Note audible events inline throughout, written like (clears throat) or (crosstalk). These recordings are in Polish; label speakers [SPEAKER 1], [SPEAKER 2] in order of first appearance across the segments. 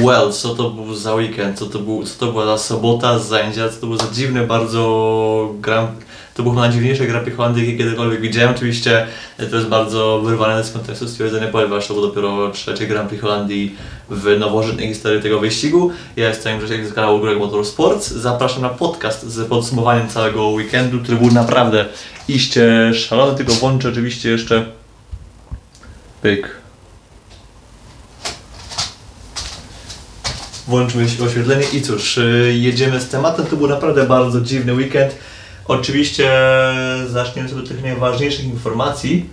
[SPEAKER 1] Well, co to był za weekend, co to, był, co to była za sobota, zajęcia, co to był za dziwny bardzo gram, to był chyba najdziwniejszy gra Holandii, jaki kiedykolwiek widziałem. Oczywiście e, to jest bardzo wyrwane z kontekstu stwierdzenie, ponieważ to był dopiero trzeci Grand Prix Holandii w nowożytnej historii tego wyścigu. Ja jestem Grzesiek z kanału Greg Motorsports. Zapraszam na podcast z podsumowaniem całego weekendu, który był naprawdę iście szalony, tylko włączę oczywiście jeszcze pyk. Włączmy oświetlenie i cóż, y, jedziemy z tematem. To był naprawdę bardzo dziwny weekend. Oczywiście zaczniemy sobie od tych najważniejszych informacji.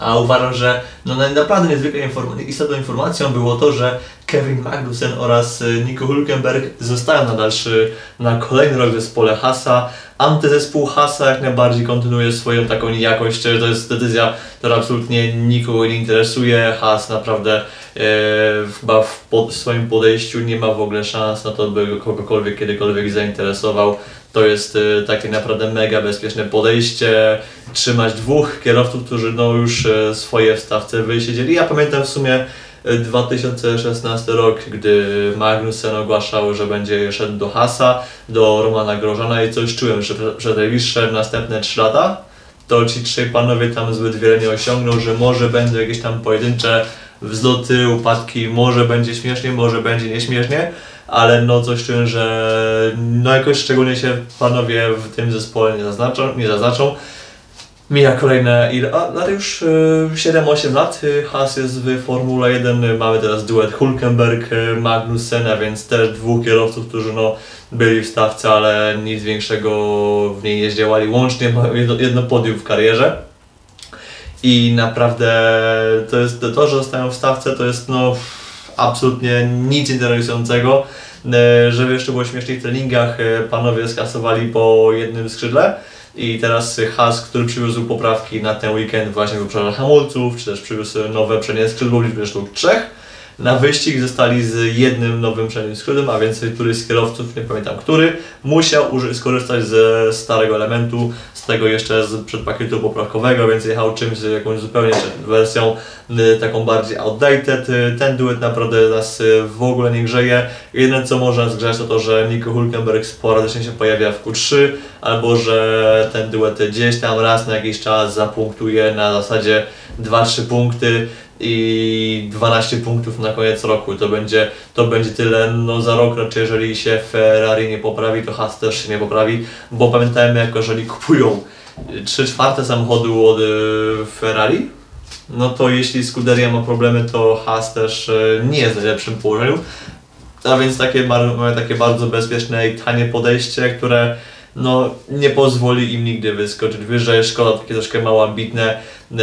[SPEAKER 1] A uważam, że no naprawdę niezwykle inform istotną informacją było to, że Kevin Magnussen oraz y, Nico Hulkenberg zostają na dalszy, na kolejny rok w zespole Hasa. Antyzespół Hasa jak najbardziej kontynuuje swoją taką jakość. To jest decyzja, która absolutnie nikogo nie interesuje. Has naprawdę chyba w pod, swoim podejściu nie ma w ogóle szans na to, by kogokolwiek kiedykolwiek zainteresował. To jest e, takie naprawdę mega bezpieczne podejście. Trzymać dwóch kierowców, którzy no już e, swoje w stawce wysiedzieli. Ja pamiętam w sumie 2016 rok, gdy Magnussen ogłaszał, że będzie szedł do Hasa, do Romana Grożana i coś czułem, że przez najbliższe następne 3 lata to ci trzej panowie tam zbyt wiele nie osiągną, że może będą jakieś tam pojedyncze wzloty, upadki, może będzie śmiesznie, może będzie nieśmiesznie, ale no coś czułem, że no jakoś szczególnie się panowie w tym zespole nie zaznaczą, nie zaznaczą. Mija kolejne, ile, a, ale już y, 7-8 lat y, Haas jest w Formule 1, y, mamy teraz duet Hulkenberg, y, Magnussen, a więc też dwóch kierowców, którzy no, byli w stawce, ale nic większego w niej nie zdziałali, łącznie jedno, jedno podium w karierze. I naprawdę to jest to, że zostają w stawce, to jest no absolutnie nic interesującego. E, Żeby jeszcze było śmieszniej w treningach, e, panowie skasowali po jednym skrzydle i teraz Has, który przywiózł poprawki na ten weekend właśnie w obszarze hamulców, czy też przywiózł nowe przednie skrzydło w liczbie sztuk trzech. Na wyścig zostali z jednym nowym przednim skrzydłem, a więc któryś z kierowców, nie pamiętam który, musiał skorzystać ze starego elementu, z tego jeszcze z przedpakietu poprawkowego, więc jechał czymś, jakąś zupełnie wersją y, taką bardziej outdated. Y, Ten duet naprawdę nas y, w ogóle nie grzeje. Jedyne co może nas to to, że Nico Hulkenberg sporadycznie się pojawia w Q3, albo że ten duet gdzieś tam raz na jakiś czas zapunktuje na zasadzie 2-3 punkty i 12 punktów na koniec roku. To będzie, to będzie tyle no, za rok raczej, jeżeli się Ferrari nie poprawi, to Haas też się nie poprawi, bo pamiętajmy, jako jeżeli kupują 3 czwarte samochodu od y, Ferrari, no to jeśli Scuderia ma problemy, to Haas też y, nie jest w najlepszym położeniu. A więc takie, takie bardzo bezpieczne i tanie podejście, które no, nie pozwoli im nigdy wyskoczyć wyżej. Szkoda, takie troszkę mało ambitne. Yy,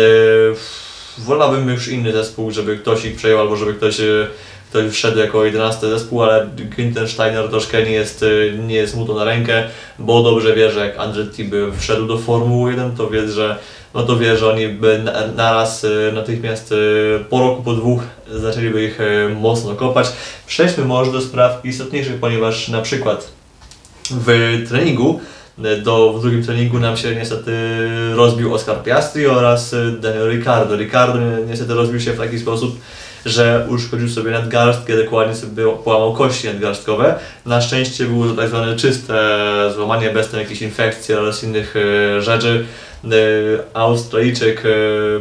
[SPEAKER 1] wolałbym już inny zespół, żeby ktoś ich przejął, albo żeby ktoś, yy, ktoś wszedł jako 11 zespół, ale Günther Steiner troszkę nie jest, yy, nie jest mu to na rękę, bo dobrze wie, że jak Andretti by wszedł do Formuły 1, to wie, że no to wie, że oni by na- naraz y, natychmiast po roku, po dwóch zaczęliby ich mocno kopać. Przejdźmy może do spraw istotniejszych, ponieważ na przykład w treningu, do, w drugim treningu nam się niestety rozbił Oscar Piastri oraz y, Daniel. Ricciardo ni- niestety rozbił się w taki sposób, że uszkodził sobie nadgarstkę, dokładnie sobie połamał kości nadgarstkowe. Na szczęście było to tak zwane czyste złamanie bez tam jakichś infekcji oraz innych y, rzeczy. Australijczyk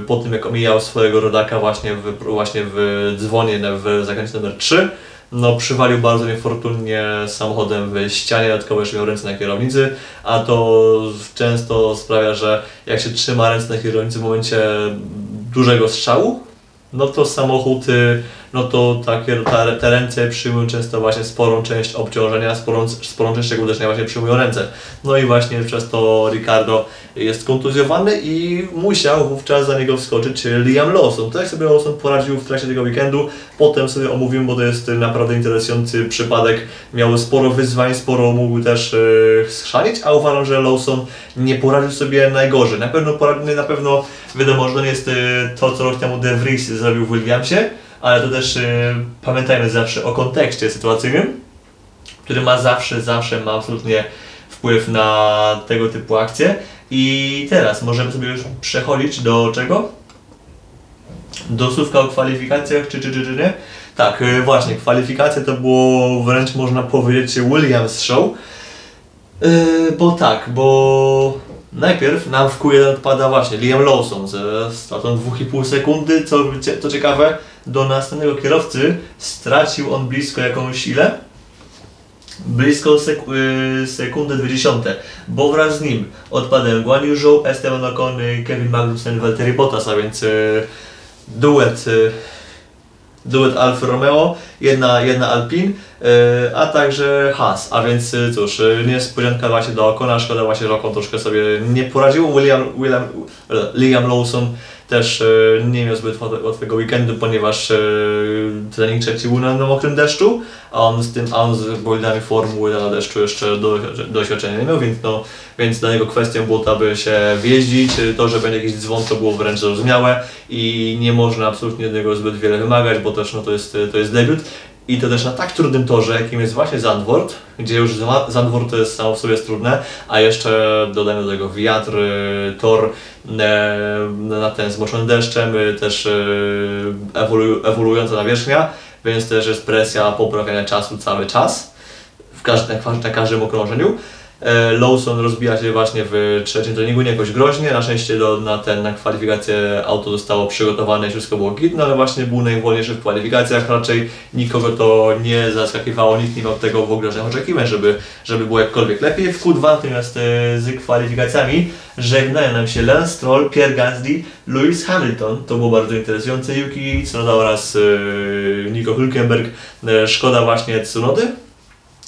[SPEAKER 1] po tym jak omijał swojego rodaka właśnie w, właśnie w dzwonie w zakręcie numer 3 no przywalił bardzo niefortunnie samochodem w ścianie, dodatkowo jeszcze miał ręce na kierownicy, a to często sprawia, że jak się trzyma ręce na kierownicy w momencie dużego strzału, no to samochód, y, no to takie, ta, te ręce przyjmują często właśnie sporą część obciążenia, sporą, sporą część tego uderzenia właśnie przyjmują ręce. No i właśnie przez to Ricardo jest kontuzjowany i musiał wówczas za niego wskoczyć Liam Lawson. To jak sobie Lawson poradził w trakcie tego weekendu, potem sobie omówimy, bo to jest naprawdę interesujący przypadek. Miał sporo wyzwań, sporo mógł też yy, a uważam, że Lawson nie poradził sobie najgorzej. Na pewno poradził, na pewno wiadomo, że to nie jest yy, to, co rok temu De Vries zrobił w Williamsie, ale to też yy, pamiętajmy zawsze o kontekście sytuacyjnym, który ma zawsze, zawsze ma absolutnie wpływ na tego typu akcje. I teraz możemy sobie już przechodzić do czego? Do słówka o kwalifikacjach, czy, czy, czy, czy nie? Tak, y, właśnie, kwalifikacje to było wręcz można powiedzieć Williams Show. Yy, bo tak, bo najpierw nam w Q1 odpada właśnie Liam Lawson ze stratą 2,5 sekundy, co, co ciekawe, do następnego kierowcy. Stracił on blisko jakąś ile? Blisko sek yy, sekundę 20, bo wraz z nim odpadają Guan Yu Zhou, Esteban Ocon, y, Kevin Magnussen, Valtteri Bottas, a więc yy, duet yy, duet Alfa Romeo, jedna, jedna Alpine, yy, a także Haas, a więc yy, cóż, yy, niespodzianka właśnie do Okona, szkoda właśnie, że Okon troszkę sobie nie poradził, William, William, Liam Lawson też yy, nie miał zbyt łat- łatwego weekendu, ponieważ yy, trening trzeci był na, mokrym deszczu, a on z tym, a on z bolidami formuły na deszczu jeszcze do, doświadczenia nie miał, więc no, więc dla niego kwestią było to, aby się wjeździć, to, że będzie jakiś dzwon, to było wręcz zrozumiałe i nie można absolutnie od niego zbyt wiele wymagać, bo też no, to, jest, to jest debiut. I to też na tak trudnym torze, jakim jest właśnie Zandvoort, gdzie już Za- Zandvoort jest samo w sobie jest trudne, a jeszcze dodajmy do tego wiatr, tor e, na ten zmoczony deszczem, y, też ewolu, ewoluująca nawierzchnia, więc też jest presja poprawiania czasu cały czas w każdym, na każdym okrążeniu. E, Lawson rozbija się właśnie w trzecim treningu, nie jakoś groźnie. Na szczęście do, na, ten, na kwalifikację auto zostało przygotowane i wszystko było git, no ale właśnie był najwolniejszy w kwalifikacjach. Raczej nikogo to nie zaskakiwało, nikt nie miał tego w ogóle żadnych oczekiwań, żeby, żeby było jakkolwiek lepiej. W Q2 natomiast e, z kwalifikacjami żegnają nam się Lance Stroll, Pierre Gasly, Lewis Hamilton. To było bardzo interesujące. Yuki Tsunoda oraz e, Nico Hülkenberg. Szkoda właśnie Tsunody,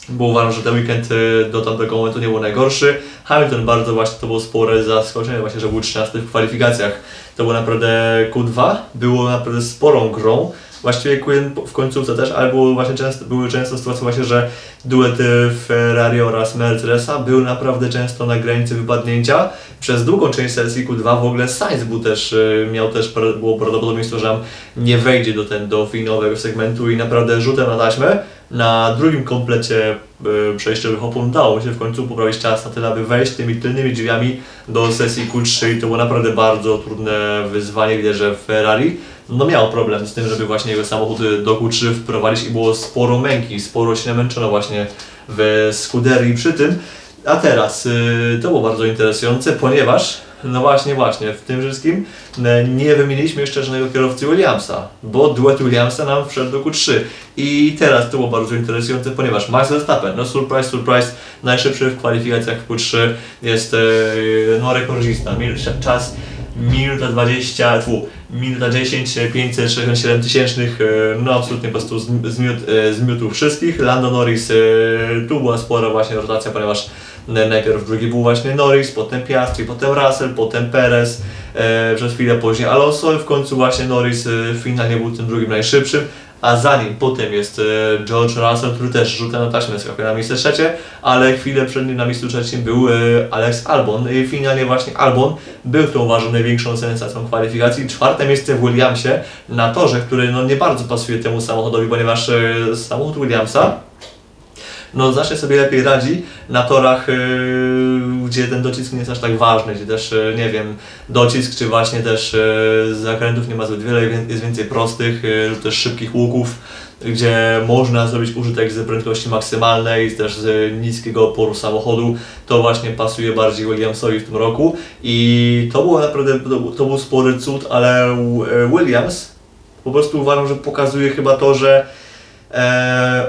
[SPEAKER 1] bo uważam, że ten weekend y, do tamtego momentu nie był najgorszy. Hamilton bardzo właśnie to było spore zaskoczenie, właśnie, że był 13 w kwalifikacjach. To było naprawdę Q2, było naprawdę sporą grą. Właściwie Q1 w końcówce też, ale było właśnie często, były często sytuacje właśnie, że duet y, Ferrari oraz Mercedesa był naprawdę często na granicy wypadnięcia. Przez długą część sesji Q2 w ogóle Sainz był też, y, miał też, było prawdopodobieństwo, że nie wejdzie do, ten, do finałowego segmentu i naprawdę rzutem na taśmę na drugim komplecie y, przejściowych opon udało się w końcu poprawić czas na tyle, aby wejść tymi tylnymi drzwiami do sesji Q3 i to było naprawdę bardzo trudne wyzwanie, widać, że Ferrari no miało problem z tym, żeby właśnie jego samochód do Q3 wprowadzić i było sporo męki, sporo się namęczono właśnie w Scuderii przy tym. A teraz y, to było bardzo interesujące, ponieważ no właśnie, właśnie, w tym wszystkim e, nie wymieniliśmy jeszcze żadnego kierowcy Williamsa, bo duet Williamsa nam wszedł do Q3. I teraz to było bardzo interesujące, ponieważ Max Verstappen, no surprise, surprise, najszybszy w kwalifikacjach w Q3 jest e, no rekordzista, czas minuta 20, fu, minuta 10, 567 tysięcznych, e, no absolutnie po prostu zm- zmiótł, zmiótł wszystkich. Lando Norris, tu była spora właśnie rotacja, ponieważ najpierw drugi był właśnie Norris, potem Piastri, potem Russell, potem Perez, e, przez chwilę później Alonso i w końcu właśnie Norris e, finalnie był tym drugim najszybszym. A za nim potem jest e, George Russell, który też rzuca na taśmę, skakuje na miejsce trzecie, ale chwilę przed nim na miejscu trzecim był e, Alex Albon i finalnie właśnie Albon był to uważam największą sensacją kwalifikacji. Czwarte miejsce w Williamsie na torze, który no nie bardzo pasuje temu samochodowi, ponieważ e, samochód Williamsa no znacznie sobie lepiej radzi na torach, yy, gdzie ten docisk nie jest aż tak ważny, gdzie też, yy, nie wiem, docisk czy właśnie też yy, zakrętów nie ma zbyt wiele, wie- jest więcej prostych, lub też szybkich łuków, gdzie można zrobić użytek z prędkości maksymalnej, też z niskiego oporu samochodu. To właśnie pasuje bardziej Williamsowi w tym roku i to było naprawdę, to, był- spory cud, ale Williams po prostu uważam, że pokazuje chyba to, że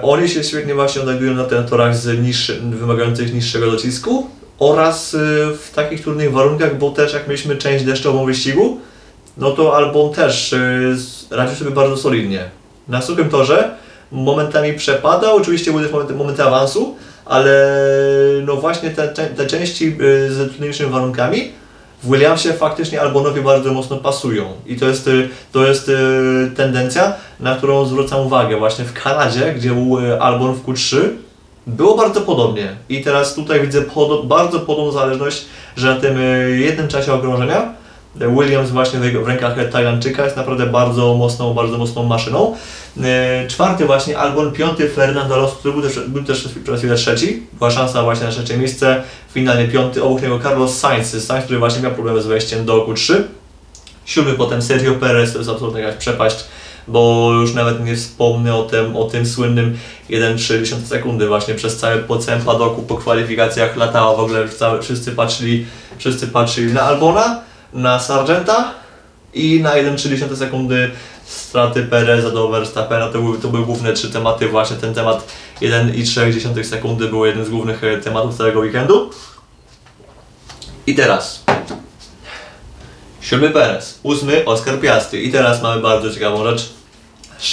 [SPEAKER 1] oni się świetnie właśnie odnajdują na tych torach z niższy, wymagających niższego docisku oraz y, w takich trudnych warunkach, bo też jak mieliśmy część deszczową wyścigu, no to Albon też y, radził sobie bardzo solidnie. Na suchym torze momentami przepadał, oczywiście były też momenty, momenty awansu, ale no właśnie te, te, te części y, z trudniejszymi warunkami Williamsie faktycznie Albonowi bardzo mocno pasują. I to jest, y, to jest y, tendencja, na którą zwracam uwagę. Właśnie w Kanadzie, gdzie był y, Albon w Q3, było bardzo podobnie. I teraz tutaj widzę bardzo podobną zależność, że na tym jednym czasie okrążenia Williams właśnie w, rękach Tajlandczyka jest naprawdę bardzo mocną, bardzo mocną maszyną. E, Czwarty właśnie Albon, piąty Fernando Alonso, który był też, był też przez chwilę trzeci. Była szansa właśnie na trzecie miejsce. Finalnie piąty, obok niego Carlos Sainz, Sainz, który właśnie miał problemy z wejściem do Q3. Siódmy potem Sergio Perez, to jest absolutnie jakaś przepaść. bo już nawet nie wspomnę o tym, o tym słynnym 1,3 sekundy właśnie przez całe, po całym padoku, po kwalifikacjach latała w ogóle, całe, wszyscy patrzyli, wszyscy patrzyli na Albona, na Sargenta i na 1,3 sekundy straty Pereza do Verstappena, to były, to były główne trzy tematy, właśnie ten temat 1,3 sekundy był jednym z głównych e, tematów całego weekendu. I teraz siódmy Perez, ósmy Oscar Piastri i teraz mamy bardzo ciekawą rzecz.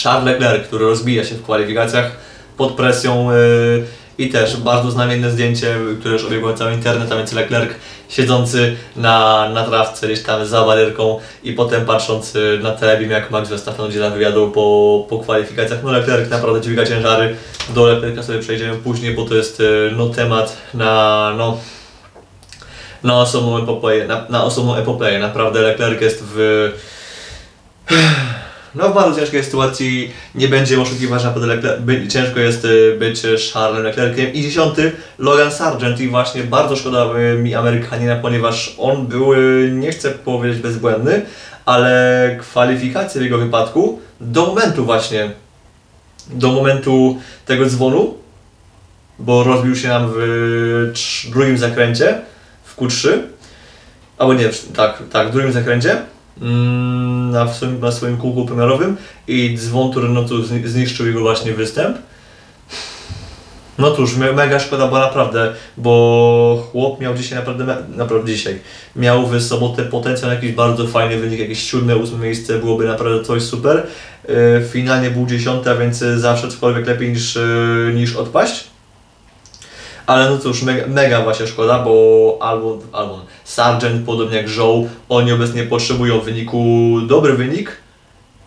[SPEAKER 1] Charles Leclerc, który rozbija się w kwalifikacjach pod presją yy, i też bardzo znamienne zdjęcie, które już obiegło cały internet, a więc Leclerc siedzący na, na trawce gdzieś tam za barierką i potem patrząc y, na telebim jak Max Verstappen udziela wywiadu po, po kwalifikacjach. No Leclerc naprawdę dźwiga ciężary, do Leclerca sobie przejdziemy później, bo to jest y, no, temat na no, na osobną epopeję, na, na osobną epopeję. Naprawdę Leclerc jest w no w bardzo ciężkiej sytuacji, nie będzie oszukiwać, naprawdę Leclerc, by, ciężko jest y, być Charlesem Leclerciem. I dziesiąty, Logan Sargent. I właśnie bardzo szkoda y, mi Amerykanina, ponieważ on był, y, nie chcę powiedzieć bezbłędny, ale kwalifikacje w jego wypadku do momentu właśnie, do momentu tego dzwonu, bo rozbił się nam w drugim zakręcie, w Q3, albo nie, tak, tak, w drugim zakręcie, na swoim, na swoim kółku pomiarowym i dzwon Turnotu zni- zniszczył jego właśnie występ. No cóż, me, mega szkoda, bo naprawdę, bo chłop miał dzisiaj naprawdę, naprawdę dzisiaj, miał w sobotę potencjał jakiś bardzo fajny wynik, jakieś siódme, ósme miejsce, byłoby naprawdę coś super. Yy, finalnie był dziesiąty, a więc y, zawsze cokolwiek lepiej niż, yy, niż odpaść. Ale no cóż, mega, mega właśnie szkoda, bo albo, albo Sargent, podobnie jak Joe, oni obecnie potrzebują wyniku, dobry wynik.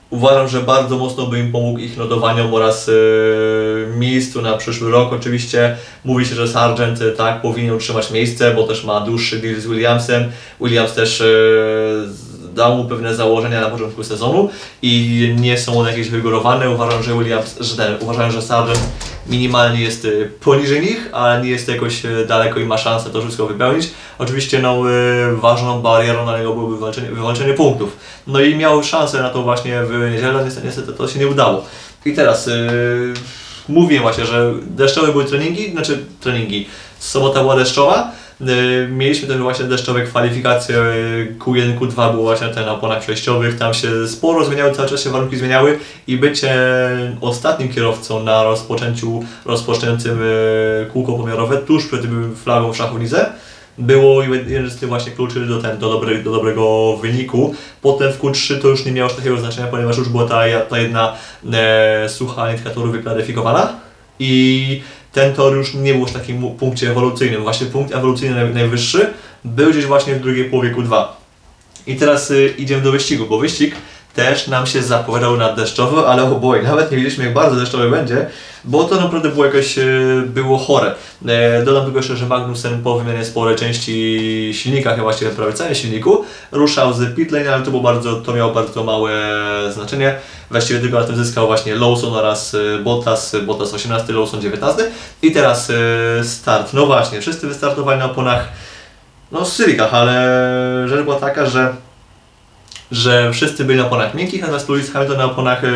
[SPEAKER 1] Uważam, że bardzo mocno by im pomógł ich notowaniom oraz yy, miejscu na przyszły rok. Oczywiście mówi się, że Sargent yy, tak powinien utrzymać miejsce, bo też ma dłuższy deal z Williamsem. Williams też yy, dał mu pewne założenia na początku sezonu i nie są one jakieś wygórowane. Uważam, że Williams, że ten, uważam, że Sargent minimalnie jest y, poniżej nich, ale nie jest jakoś y, daleko i ma szansę to wszystko wypełnić. Oczywiście no, y, ważną barierą na niego byłoby wywalczenie, punktów. No i miał szansę na to właśnie w niedzielę, niestety, niestety to się nie udało. I teraz yy, mówię właśnie, że deszczowe były treningi, znaczy treningi. Sobota była deszczowa. Yy, Mieliśmy też właśnie deszczowe kwalifikacje yy, Q1, Q2 było właśnie te na oponach przejściowych, tam się sporo zmieniały, cały czas się warunki zmieniały. I bycie ostatnim kierowcą na rozpoczęciu, rozpoczynającym yy, kółko pomiarowe tuż przed flagą w szachownicę było jeden z tych właśnie kluczy do, ten, do, dobry, do dobrego wyniku. Potem w Q3 to już nie miało takiego znaczenia, ponieważ już była ta, ta jedna e, sucha toru wyklaryfikowana. I ten tor już nie był w takim punkcie ewolucyjnym. Właśnie punkt ewolucyjny naj, najwyższy był gdzieś właśnie w drugiej połowie Q2. I teraz y, idziemy do wyścigu, bo wyścig też nam się zapowiadał na deszczowy, ale oboj, nawet nie wiedzieliśmy jak bardzo deszczowy będzie, bo to naprawdę było jakoś, y, było chore. E, dodam tylko jeszcze, że Magnussen po wymianie sporej części silnika, chyba właściwie prawie całym silniku, ruszał z pit lane, ale to, było bardzo, to miało bardzo małe znaczenie. Właściwie tylko na tym zyskał właśnie Lawson oraz y, Bottas, Bottas 18, Lawson 19. I teraz start. No właśnie, wszyscy wystartowali na oponach no z silikach, ale rzecz była taka, że że wszyscy byli na oponach miękkich, natomiast Lewis Hamilton na oponach e,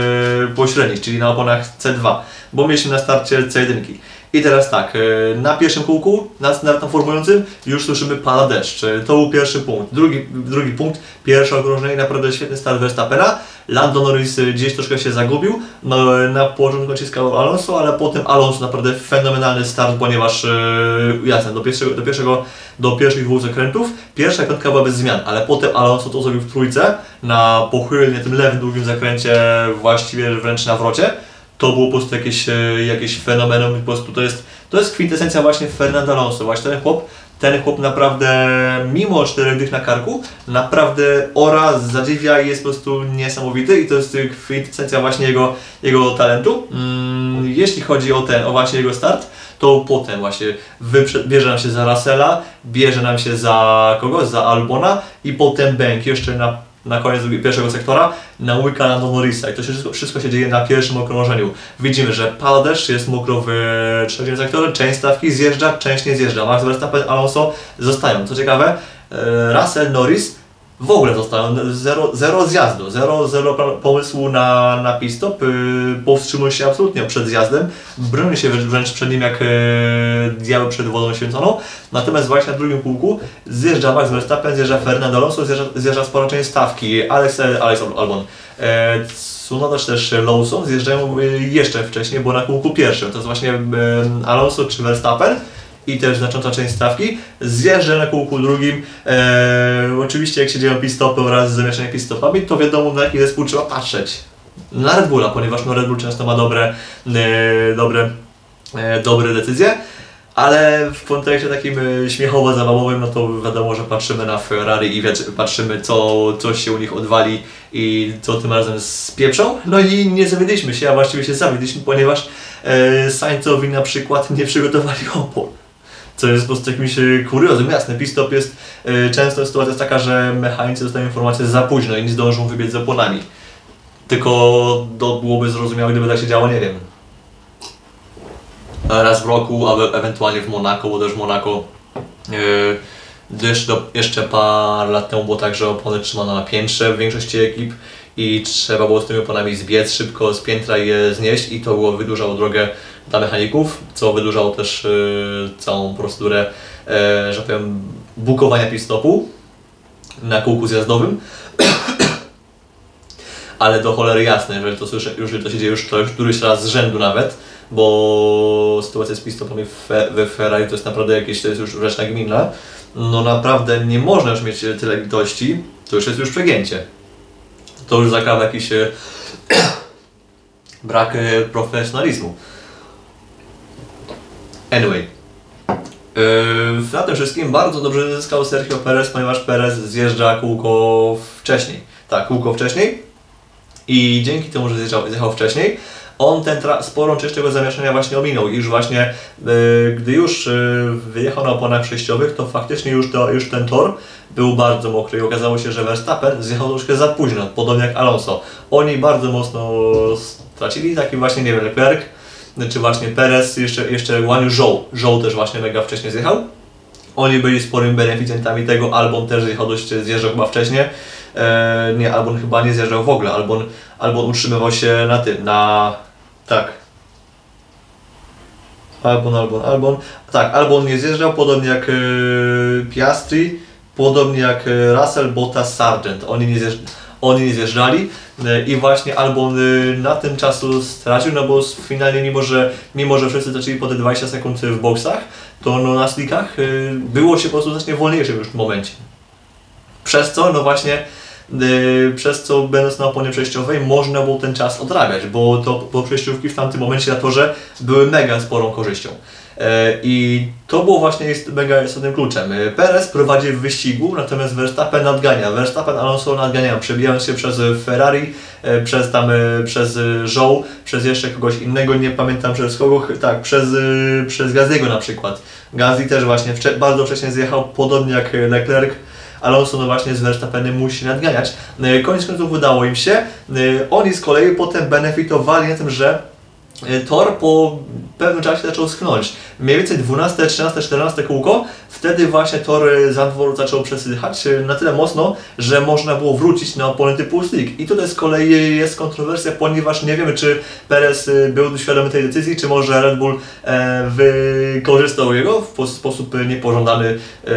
[SPEAKER 1] pośrednich, czyli na oponach C2, bo mieliśmy na starcie C1. I teraz tak, e, na pierwszym kółku, na, tam formującym, już słyszymy pada deszcz. E, To był pierwszy punkt. Drugi, drugi punkt, pierwsze okrążenie, naprawdę świetny start Verstappena. Lando Norris e, gdzieś troszkę się zagubił, no, na początku naciskał Alonso, ale potem Alonso naprawdę fenomenalny start, ponieważ e, jasne, do pierwszego, do pierwszego, do pierwszych dwóch zakrętów, pierwsza piątka była bez zmian, ale potem Alonso to zrobił w trójce, na pochylnie tym lewym długim zakręcie, właściwie wręcz na wrocie. To było po prostu jakieś, e, jakieś fenomenum, po prostu to jest, to jest kwintesencja właśnie Fernando Alonso, właśnie ten chłop, ten chłop naprawdę, mimo czterech dych na karku, naprawdę ora, zadziwia i jest po prostu niesamowity i to jest kwintesencja właśnie jego, jego talentu. Mm, jeśli chodzi o ten, o właśnie jego start, to potem właśnie bierze nam się za Russella, bierze nam się za kogo? Za Albona i potem Bank jeszcze na, na koniec pierwszego sektora nałyka na Norrisa i to się wszystko, wszystko się dzieje na pierwszym okrążeniu. Widzimy, że pada deszcz, jest mokro w trzecim sektorze, część stawki zjeżdża, część nie zjeżdża. Max Verstappen, Alonso zostają. Co ciekawe, e, Russell, Norris w ogóle zostałem zero, zero zjazdu, zero, zero pomysłu na, na pit stop, powstrzymuję się absolutnie przed zjazdem, bronię się wręcz, przed nim jak yy, diabeł przed wodą święconą, natomiast właśnie na drugim kółku zjeżdża Max Verstappen, zjeżdża Fernando Alonso, zjeżdża, zjeżdża spora część stawki, Alex, Alex Albon, e, Tsunoda czy też Lawson zjeżdżają e, jeszcze wcześniej, bo na kółku pierwszym, to jest właśnie e, Alonso czy Verstappen, i też znacząca część stawki. Zjeżdżę na kółku drugim. Eee, oczywiście jak się dzieją pit stopy oraz zamieszanie pit stopami, to wiadomo na jaki zespół trzeba patrzeć. Na Red Bulla, ponieważ no Red Bull często ma dobre, e, dobre, e, dobre decyzje. Ale w kontekście takim e, śmiechowo-zabawowym, no to wiadomo, że patrzymy na Ferrari i patrzymy co, co się u nich odwali i co tym razem spieprzą. No i nie zawiedliśmy się, a właściwie się zawiedliśmy, ponieważ e, na przykład nie przygotowali opon. Co jest po prostu jakimś kuriozem. Jasne, pit stop jest, e, często sytuacja jest taka, że mechanicy dostają informację za późno i nie zdążą wybiec z oponami. Tylko to byłoby zrozumiałe, gdyby tak się działo, nie wiem. Raz w roku, albo ewentualnie w Monako, bo też Monako yy, jeszcze, jeszcze parę lat temu było tak, że opony trzymano na piętrze w większości ekip i trzeba było z tymi oponami zbiec szybko z piętra i je znieść i to było wydłużało drogę dla mechaników, co wydłużało też yy, całą procedurę, yy, że powiem, bukowania pit stopu na kółku zjazdowym. (clears throat) Ale do cholery jasne, jeżeli to słyszę, jeżeli to się dzieje już, któryś raz z rzędu nawet, bo sytuacja z pistopami we Ferrari to jest naprawdę jakieś, to jest już rzecz nagminna. No naprawdę nie można już mieć tyle litości, to już jest już przegięcie. To już zakrawa jakiś e, (clears throat) brak e, profesjonalizmu. Anyway. Yy, na tym wszystkim bardzo dobrze zyskał Sergio Perez, ponieważ Perez zjeżdża kółko wcześniej. Tak, kółko wcześniej. I dzięki temu, że zjechał, zjechał wcześniej, on ten sporą część tego zamieszania właśnie ominął. I już właśnie, yy, gdy już yy, wyjechał na oponach przejściowych, to faktycznie już, to, już ten tor był bardzo mokry i okazało się, że Verstappen zjechał troszkę za późno, podobnie jak Alonso. Oni bardzo mocno stracili, taki właśnie, nie wiem, Leclerc, czy właśnie Perez, jeszcze, jeszcze Guan Zhou. Zhou też właśnie mega wcześnie zjechał. Oni byli sporymi beneficjentami tego, Albon też zjechał dość, zjeżdżał chyba wcześniej. E, nie, Albon chyba nie zjeżdżał w ogóle, Albon, Albon utrzymywał się na tym, na... tak. Albon, Albon, Albon. Tak, Albon nie zjeżdżał, podobnie jak e, Piastri, podobnie jak e, Russell, Bottas, Sargent. Oni nie, zjeżdż, oni nie zjeżdżali e, i właśnie Albon e, na tym czasu stracił, no bo finalnie mimo, że, mimo, że wszyscy zaczęli po te 20 sekund w boksach, to no, na slickach e, było się po prostu znacznie wolniejszym już w momencie. Przez co, no właśnie, przez co będąc na oponie przejściowej można było ten czas odrabiać, bo to bo przejściówki w tamtym momencie na torze były mega sporą korzyścią. E, I to było właśnie jest mega istotnym kluczem. E, Perez prowadzi w wyścigu, natomiast Verstappen nadgania. Verstappen Alonso nadganiają, przebijając się przez Ferrari, e, przez tam, przez e, Zhou, przez jeszcze kogoś innego, nie pamiętam przez kogo, tak, przez, przez Gaziego na przykład. Gazi też właśnie bardzo wcześnie zjechał, podobnie jak Leclerc. Alonso no właśnie z Verstappenem musi nadganiać. E, Koniec końców udało im się. Oni z kolei potem benefitowali na tym, że tor po pewnym czasie zaczął schnąć. Mniej więcej 12, 13, 14 kółko, wtedy właśnie tor e, Zandvoort zaczął przesychać e, na tyle mocno, że można było wrócić na opony typu slick. I tutaj z kolei jest kontrowersja, ponieważ nie wiemy, czy Perez e, był świadomy tej decyzji, czy może Red Bull e, wykorzystał jego w po- sposób e, niepożądany. E,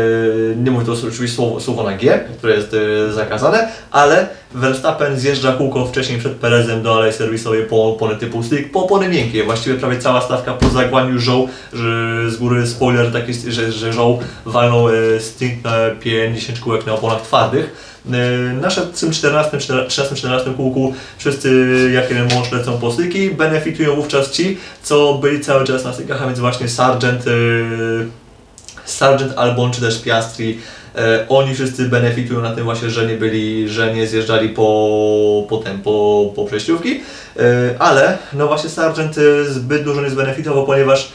[SPEAKER 1] nie mówię to oczywiście słowo, słowo na G, które jest e, zakazane, ale Verstappen zjeżdża kółko wcześniej przed Perezem do alei serwisowej po opony typu slick, po opony miękkie. Właściwie prawie cała stawka po zagłaniu Żoł, że z góry spoiler taki, że, że Żoł walnął e, stint na 50 kółek na oponach twardych. E, Na tym 14, 13-14 kółku wszyscy jak jeden mąż lecą po styki, benefitują wówczas ci, co byli cały czas na stykach, a więc właśnie Sargent, e, Sargent Albon czy też Piastri, e, oni wszyscy benefitują na tym właśnie, że nie byli, że nie zjeżdżali po, po, ten, po, po przejściówki, e, ale no właśnie Sargent e, zbyt dużo nie zbenefitował, ponieważ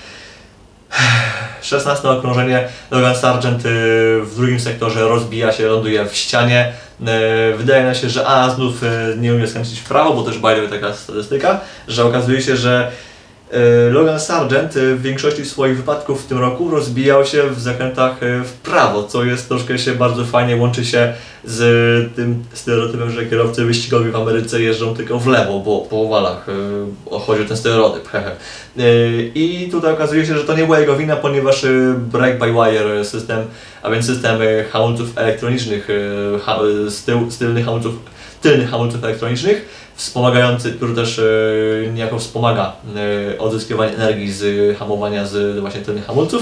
[SPEAKER 1] (sighs) 16 okrążenie Logan Sargent e, w drugim sektorze rozbija się, ląduje w ścianie. E, Wydaje nam się, że a znów e, nie umie skręcić w prawo, bo też by taka statystyka, że okazuje się, że E, Logan Sargent e, w większości swoich wypadków w tym roku rozbijał się w zakrętach e, w prawo, co jest troszkę się bardzo fajnie łączy się z tym stereotypem, że kierowcy wyścigowi w Ameryce jeżdżą tylko w lewo, bo po owalach e, chodzi o ten stereotyp. E, I tutaj okazuje się, że to nie była jego wina, ponieważ e, brake by wire system, a więc system e, hamulców elektronicznych, e, e, z tylnych hamulców, tylnych hamulców elektronicznych, wspomagający, który też e, niejako wspomaga e, odzyskiwanie energii z hamowania z właśnie tylnych hamulców.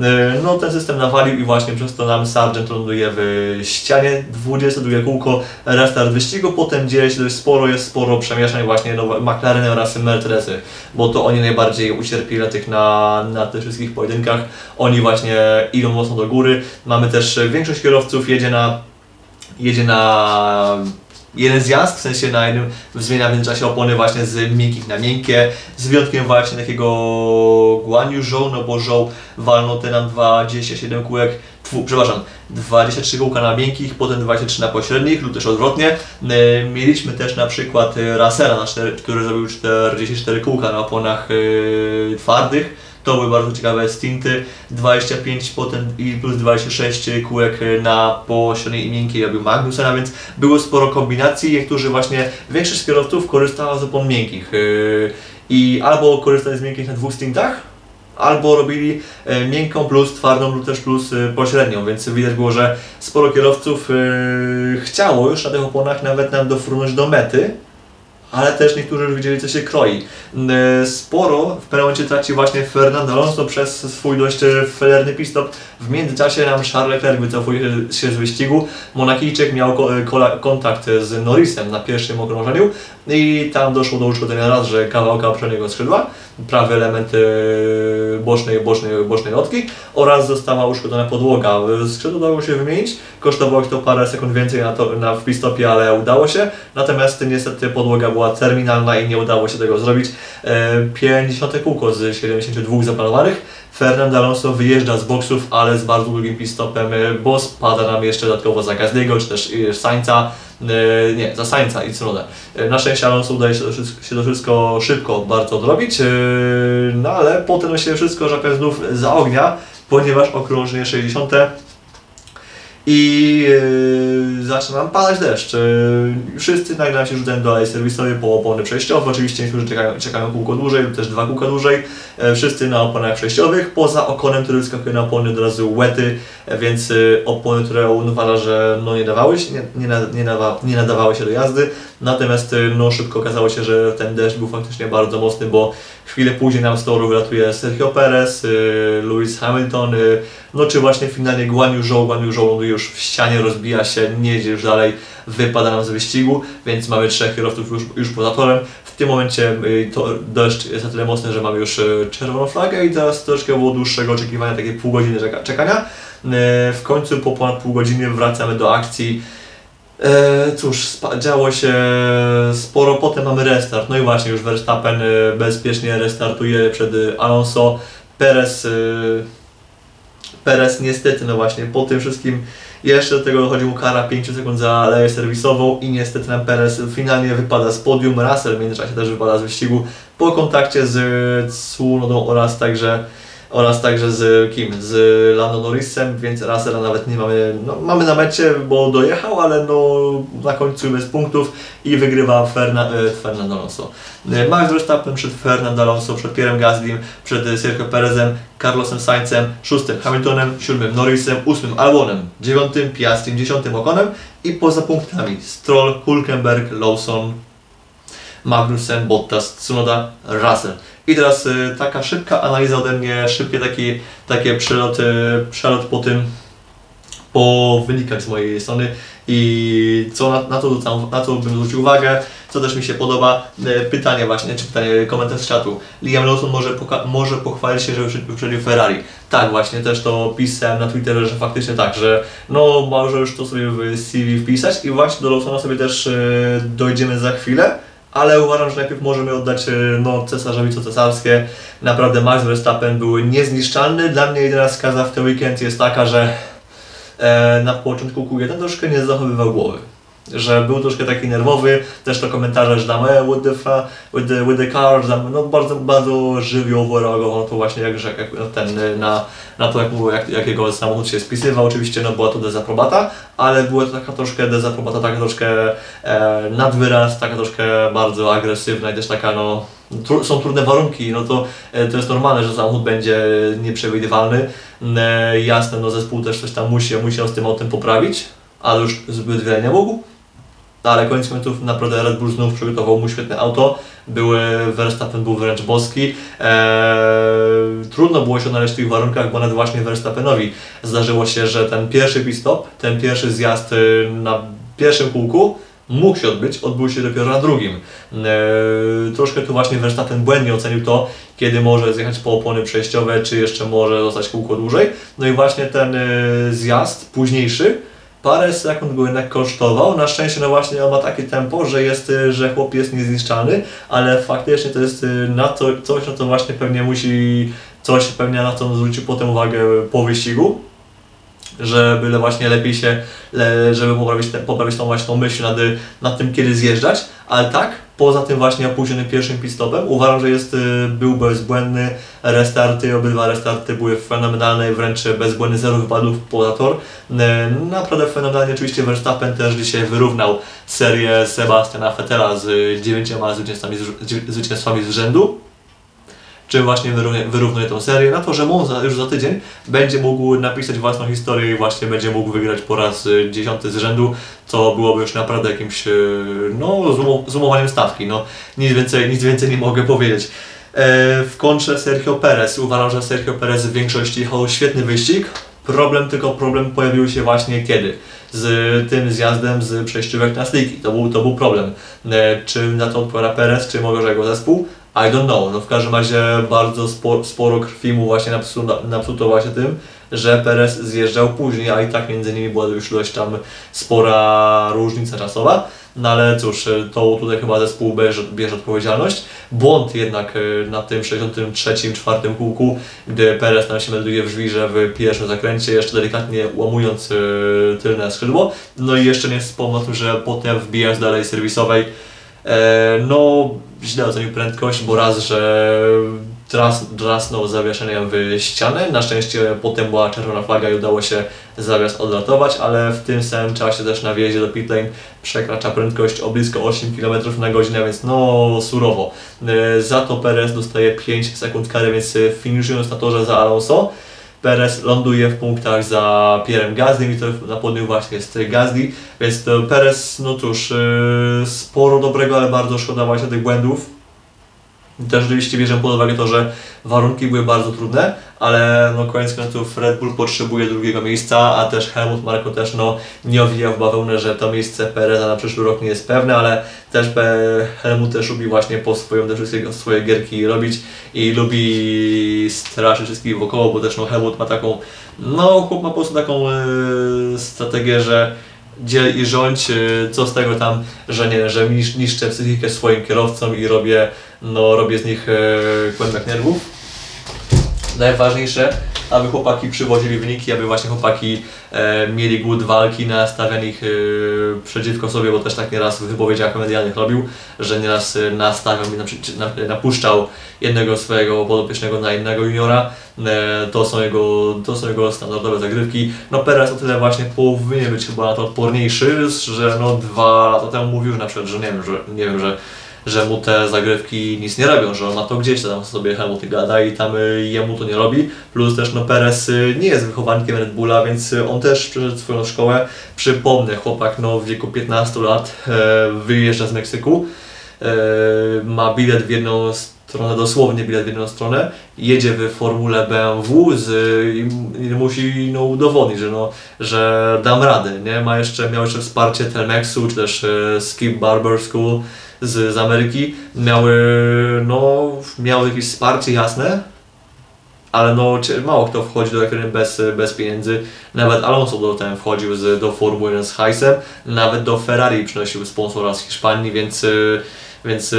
[SPEAKER 1] E, No ten system nawalił i właśnie przez to nam Sargent ląduje w ścianie, 22 kółko, restart wyścigu, potem dzieje się dość sporo, jest sporo przemieszań właśnie no, McLareny oraz Mercedesy, bo to oni najbardziej ucierpieli na tych, na, na tych wszystkich pojedynkach, oni właśnie idą mocno do góry, mamy też większość kierowców jedzie na jedzie na jeden zjazd, w sensie na jednym zmienia w międzyczasie opony właśnie z miękkich na miękkie, z wyjątkiem właśnie takiego Guan Yu Zhou, no bo Zhou walnął te nam 27 kółek, tfu, przepraszam, 23 kółka na miękkich, potem 23 na pośrednich lub też odwrotnie. E, Mieliśmy też na przykład Rasera, który zrobił 44 kółka na oponach e, twardych. To były bardzo ciekawe stinty. 25 potem i plus 26 kółek na pośredniej i miękkiej robił Magnusen, a więc było sporo kombinacji. Niektórzy właśnie, większość kierowców korzystała z opon miękkich. Yy, I albo korzystali z miękkich na dwóch stintach, albo robili e, miękką plus twardą lub też plus e, pośrednią, więc widać było, że sporo kierowców e, chciało już na tych oponach nawet nam dofrunąć do mety, ale też niektórzy już widzieli, co się kroi. E, Sporo w pewnym momencie traci właśnie Fernando Alonso przez swój dość e, felerny pit-stop. W międzyczasie nam Charles Leclerc wycofuje się z wyścigu. Monakijczyk miał kola- kontakt z Norrisem na pierwszym okrążeniu i tam doszło do uszkodzenia raz, że kawałka przedniego skrzydła, prawy element e, bocznej, bocznej, bocznej lotki oraz została uszkodzona podłoga. Skrzydło dało się wymienić, kosztowało to parę sekund więcej na, to, na w pit-stopie, ale udało się. Natomiast niestety podłoga była terminalna i nie udało się tego zrobić. E, 50 kółko z 72 zaplanowanych. Fernando Alonso wyjeżdża z boksów, ale z bardzo długim pit-stopem, e, bo spada nam jeszcze dodatkowo za Gasly'ego, czy też e, Sainza. E, Nie, za Sainza i Tsunoda. Na szczęście Alonso udaje się to, wszystko, się to wszystko szybko bardzo odrobić, no ale potem się wszystko żapie znów za ognia, ponieważ okrążenie 60 i yy, zaczyna nam padać deszcz. Yy, wszyscy nagle się rzucają do alei serwisowej po opony przejściowe. Oczywiście niektórzy czekają, czekają kółko dłużej lub też dwa kółka dłużej. E, wszyscy na oponach przejściowych, poza okonem, który wyskakuje na opony od razu łety, e, więc y, opony, które on uważa, że no, nie, dawały się, nie, nie, na- nie, nawa, nie nadawały się do jazdy. Natomiast y, no, szybko okazało się, że ten deszcz był faktycznie bardzo mocny, bo chwilę później nam z toru wylatuje Sergio Perez, y, Lewis Hamilton, y, no czy właśnie finalnie Guan Yu Zhou, Guan Zhou ląduje już w ścianie, rozbija się, nie jedzie już dalej, wypada nam z wyścigu, więc mamy trzech kierowców już, już poza torem. W tym momencie y, to deszcz jest na tyle mocny, że mamy już czerwoną flagę i teraz troszkę było dłuższego oczekiwania, takie pół godziny czeka- czekania. W końcu po ponad pół godziny wracamy do akcji. E, cóż, działo się sporo, potem mamy restart. No i właśnie, już Verstappen y, bezpiecznie restartuje przed Alonso. Perez, y, Perez niestety, no właśnie, po tym wszystkim jeszcze do tego dochodzi mu kara 5 sekund za aleję serwisową i niestety nam Perez finalnie wypada z podium. Russell w międzyczasie też wypada z wyścigu po kontakcie z Tsunodą oraz także oraz także z kim? Z Lando Norrisem, więc Russella nawet nie mamy, no, mamy na mecie, bo dojechał, ale no na końcu bez punktów i wygrywa Ferna, e, Fernando Alonso. E, Max Verstappen przed Fernando Alonso, przed Pierrem Gaslym, przed Sergio Perezem, Carlosem Sainzem, szóstym Hamiltonem, siódmym Norrisem, ósmym Albonem, dziewiątym Piastrim, dziesiątym Okonem i poza punktami Stroll, Hulkenberg, Lawson, Magnussen, Bottas, Tsunoda, Russell. I teraz y, taka szybka analiza ode mnie, szybkie taki, takie przelot, y, przelot po tym, po wynikach z mojej strony i co na, na, to, na to bym zwrócił uwagę, co też mi się podoba. Y, Pytanie właśnie, czy pytanie, komentarz z czatu. Liam Lawson może, może pochwalić się, że wyprzed- wyprzedził Ferrari. Tak, właśnie, też to pisałem na Twitterze, że faktycznie tak, że no może już to sobie w CV wpisać i właśnie do Lawsona sobie też y, dojdziemy za chwilę ale uważam, że najpierw możemy oddać e, no, cesarzowi co cesarskie. Naprawdę Max Verstappen był niezniszczalny. Dla mnie jedyna skaza w ten weekend jest taka, że e, na początku Q1 troszkę nie zachowywał głowy. Że był troszkę taki nerwowy, też to komentarze, że tam e, with the, fa, with the, with the car, że tam, no bardzo, bardzo żywiołowo reagował to właśnie jak, jak ten, na, na to jak, jak, jak jego samochód się spisywał, oczywiście no była to dezaprobata, ale była to taka troszkę dezaprobata, taka troszkę e, nadwyraz, taka troszkę bardzo agresywna i też taka no, tru, są trudne warunki, no to, e, to jest normalne, że samochód będzie nieprzewidywalny, e, jasne, no zespół też coś tam musi, musiał z tym autem poprawić, ale już zbyt wiele nie mógł, no ale koniec końców naprawdę Red Bull znów przygotował mu świetne auto. Były, Verstappen był wręcz boski. Eee, trudno było się odnaleźć w tych warunkach, bo nawet właśnie Verstappenowi zdarzyło się, że ten pierwszy pit stop, ten pierwszy zjazd y, na pierwszym kółku mógł się odbyć, odbył się dopiero na drugim. Eee, troszkę tu właśnie Verstappen błędnie ocenił to, kiedy może zjechać po opony przejściowe, czy jeszcze może zostać kółko dłużej. No i właśnie ten y, zjazd późniejszy parę sekund go jednak kosztował. Na szczęście no właśnie on ma takie tempo, że jest, y, że chłop jest niezniszczalny, ale faktycznie to jest y, na to, coś, na co właśnie pewnie musi, coś pewnie na on zwrócił potem uwagę po wyścigu, że byle właśnie lepiej się, żeby poprawić, te, poprawić tą właśnie myśl nad, nad tym, kiedy zjeżdżać, ale tak, poza tym właśnie opóźnionym pierwszym pistopem, uważam, że jest, y, był bezbłędny, restarty, obydwa restarty były fenomenalne, wręcz bezbłędny, zero wypadów poza tor. Y, naprawdę fenomenalnie, oczywiście Verstappen też dzisiaj wyrównał serię Sebastiana Vettela z dziewięcioma zwycięstwami, zwycięstwami z rzędu czym właśnie wyrównuje, wyrównuje tą serię, na to, że Monza już za tydzień będzie mógł napisać własną historię i właśnie będzie mógł wygrać po raz y, dziesiąty z rzędu, co byłoby już naprawdę jakimś y, no, zoomowaniem stawki. No, nic, więcej, nic więcej nie mogę powiedzieć. E, w kontrze Sergio Perez. Uważam, że Sergio Perez w większości jechał świetny wyścig. Problem, tylko problem pojawił się właśnie kiedy? Z tym zjazdem z przejściówek na sliki. To był, to był problem. E, czy na to odpowiada Perez, czy może jego zespół? I don't know. No w każdym razie bardzo sporo, sporo krwi mu właśnie napsuto, właśnie tym, że Perez zjeżdżał później, a i tak między nimi była już dość tam spora różnica czasowa. No ale cóż, to tutaj chyba zespół bierze, bierze odpowiedzialność. Błąd jednak e, na tym 63, czwartym kółku, gdy Perez nam się melduje w żwirze w pierwszym zakręcie, jeszcze delikatnie łamując e, tylne skrzydło. No i jeszcze nie wspomnę o tym, że potem wbijając dalej serwisowej, e, no źle ocenił prędkość, bo raz, że dras, drasnął zawieszeniem w ścianę. Na szczęście potem była czerwona flaga i udało się zawias odratować, ale w tym samym czasie też na wjeździe do pitlane przekracza prędkość o blisko 8 km na godzinę, więc no surowo. E, za to Perez dostaje 5 sekund kary, więc finiszując na torze za Alonso, Perez ląduje w punktach za Pierrem Gasly i to na podium właśnie jest Gasly, więc to Perez, no cóż, e, sporo dobrego, ale bardzo szkoda właśnie tych błędów. Też oczywiście bierzemy pod uwagę to, że warunki były bardzo trudne, ale no koniec końców Red Bull potrzebuje drugiego miejsca, a też Helmut Marko też no, nie owijał w bawełnę, że to miejsce Pereza na przyszły rok nie jest pewne, ale też Helmut też lubi właśnie po swoją te wszystkie swoje gierki robić i lubi straszyć wszystkich wokoło, bo też no Helmut ma taką, no chłop ma po prostu taką yy, strategię, że dziel i rządź, y, co z tego tam, że nie, że niszczę psychikę swoim kierowcom i robię, no, robię z nich e, kłębek nerwów. Najważniejsze, aby chłopaki przywodzili wyniki, aby właśnie chłopaki e, mieli głód walki, nastawianych e, przeciwko sobie, bo też tak nieraz w wypowiedziach medialnych robił, że nieraz e, nastawiał i na, napuszczał jednego swojego podopiecznego na innego juniora. E, to, są jego, to są jego standardowe zagrywki. No Perez o tyle właśnie powinien być chyba na to odporniejszy, że no dwa lata temu mówił, że na przykład, że nie wiem, że, nie wiem, że że mu te zagrywki nic nie robią, że on ma to gdzieś tam sobie Helmut gada i tam y, jemu to nie robi. Plus też no Perez y, nie jest wychowankiem Red Bulla, więc y, on też przeszedł swoją szkołę. Przypomnę, chłopak no, w wieku 15 lat e, wyjeżdża z Meksyku, e, ma bilet w jedną stronę, dosłownie bilet w jedną stronę, jedzie w formule BMW z, i, musi no, udowodnić, że, no, że dam radę. Nie? Ma jeszcze, miał jeszcze wsparcie Telmexu, czy też e, Skip Barber School, z, z Ameryki miały, no, miały jakieś wsparcie jasne, ale no, mało kto wchodzi do ekran bez, bez pieniędzy. Nawet Alonso do ten wchodził z, do Formuły 1 z hajsem, nawet do Ferrari przynosił sponsora z Hiszpanii, więc, więc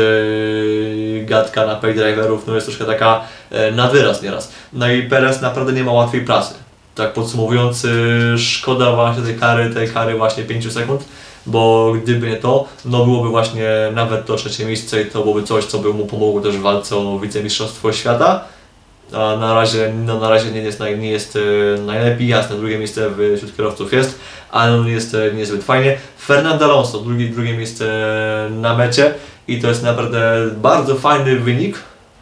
[SPEAKER 1] gadka na paydriverów no jest troszkę taka yy, na wyraz nieraz. No i Perez naprawdę nie ma łatwej pracy. tak podsumowując, y, szkoda właśnie tej kary, tej kary właśnie 5 sekund, bo gdyby nie to, no byłoby właśnie nawet to trzecie miejsce i to byłoby coś, co by mu pomogło też w walce o wicemistrzostwo świata. A na razie, no na razie nie jest, nie jest e, najlepiej, jasne, drugie miejsce wśród kierowców jest, ale no nie jest e, niezbyt fajnie. Fernando Alonso, drugie, drugie miejsce na mecie i to jest naprawdę bardzo fajny wynik,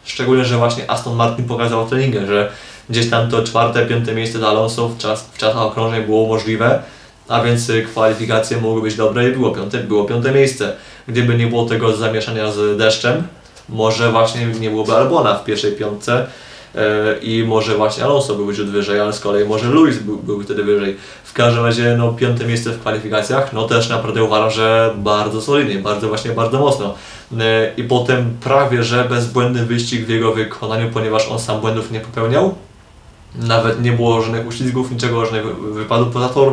[SPEAKER 1] szczególnie, że właśnie Aston Martin pokazał treningę, że gdzieś tam to czwarte, piąte miejsce dla Alonso w, czas, w czasach okrążeń było możliwe, a więc y, kwalifikacje mogły być dobre i było piąte, było piąte miejsce. Gdyby nie było tego zamieszania z deszczem, może właśnie nie byłoby Albona w pierwszej piątce e, i może właśnie Alonso byłby ciut wyżej, ale z kolei może Luis był, byłby wtedy wyżej. W każdym razie no, piąte miejsce w kwalifikacjach, no też naprawdę uważam, że bardzo solidnie, bardzo właśnie bardzo mocno. E, I potem prawie, że bezbłędny wyścig w jego wykonaniu, ponieważ on sam błędów nie popełniał. Nawet nie było żadnych uślizgów, niczego, żadnych wy- wypadów poza tor,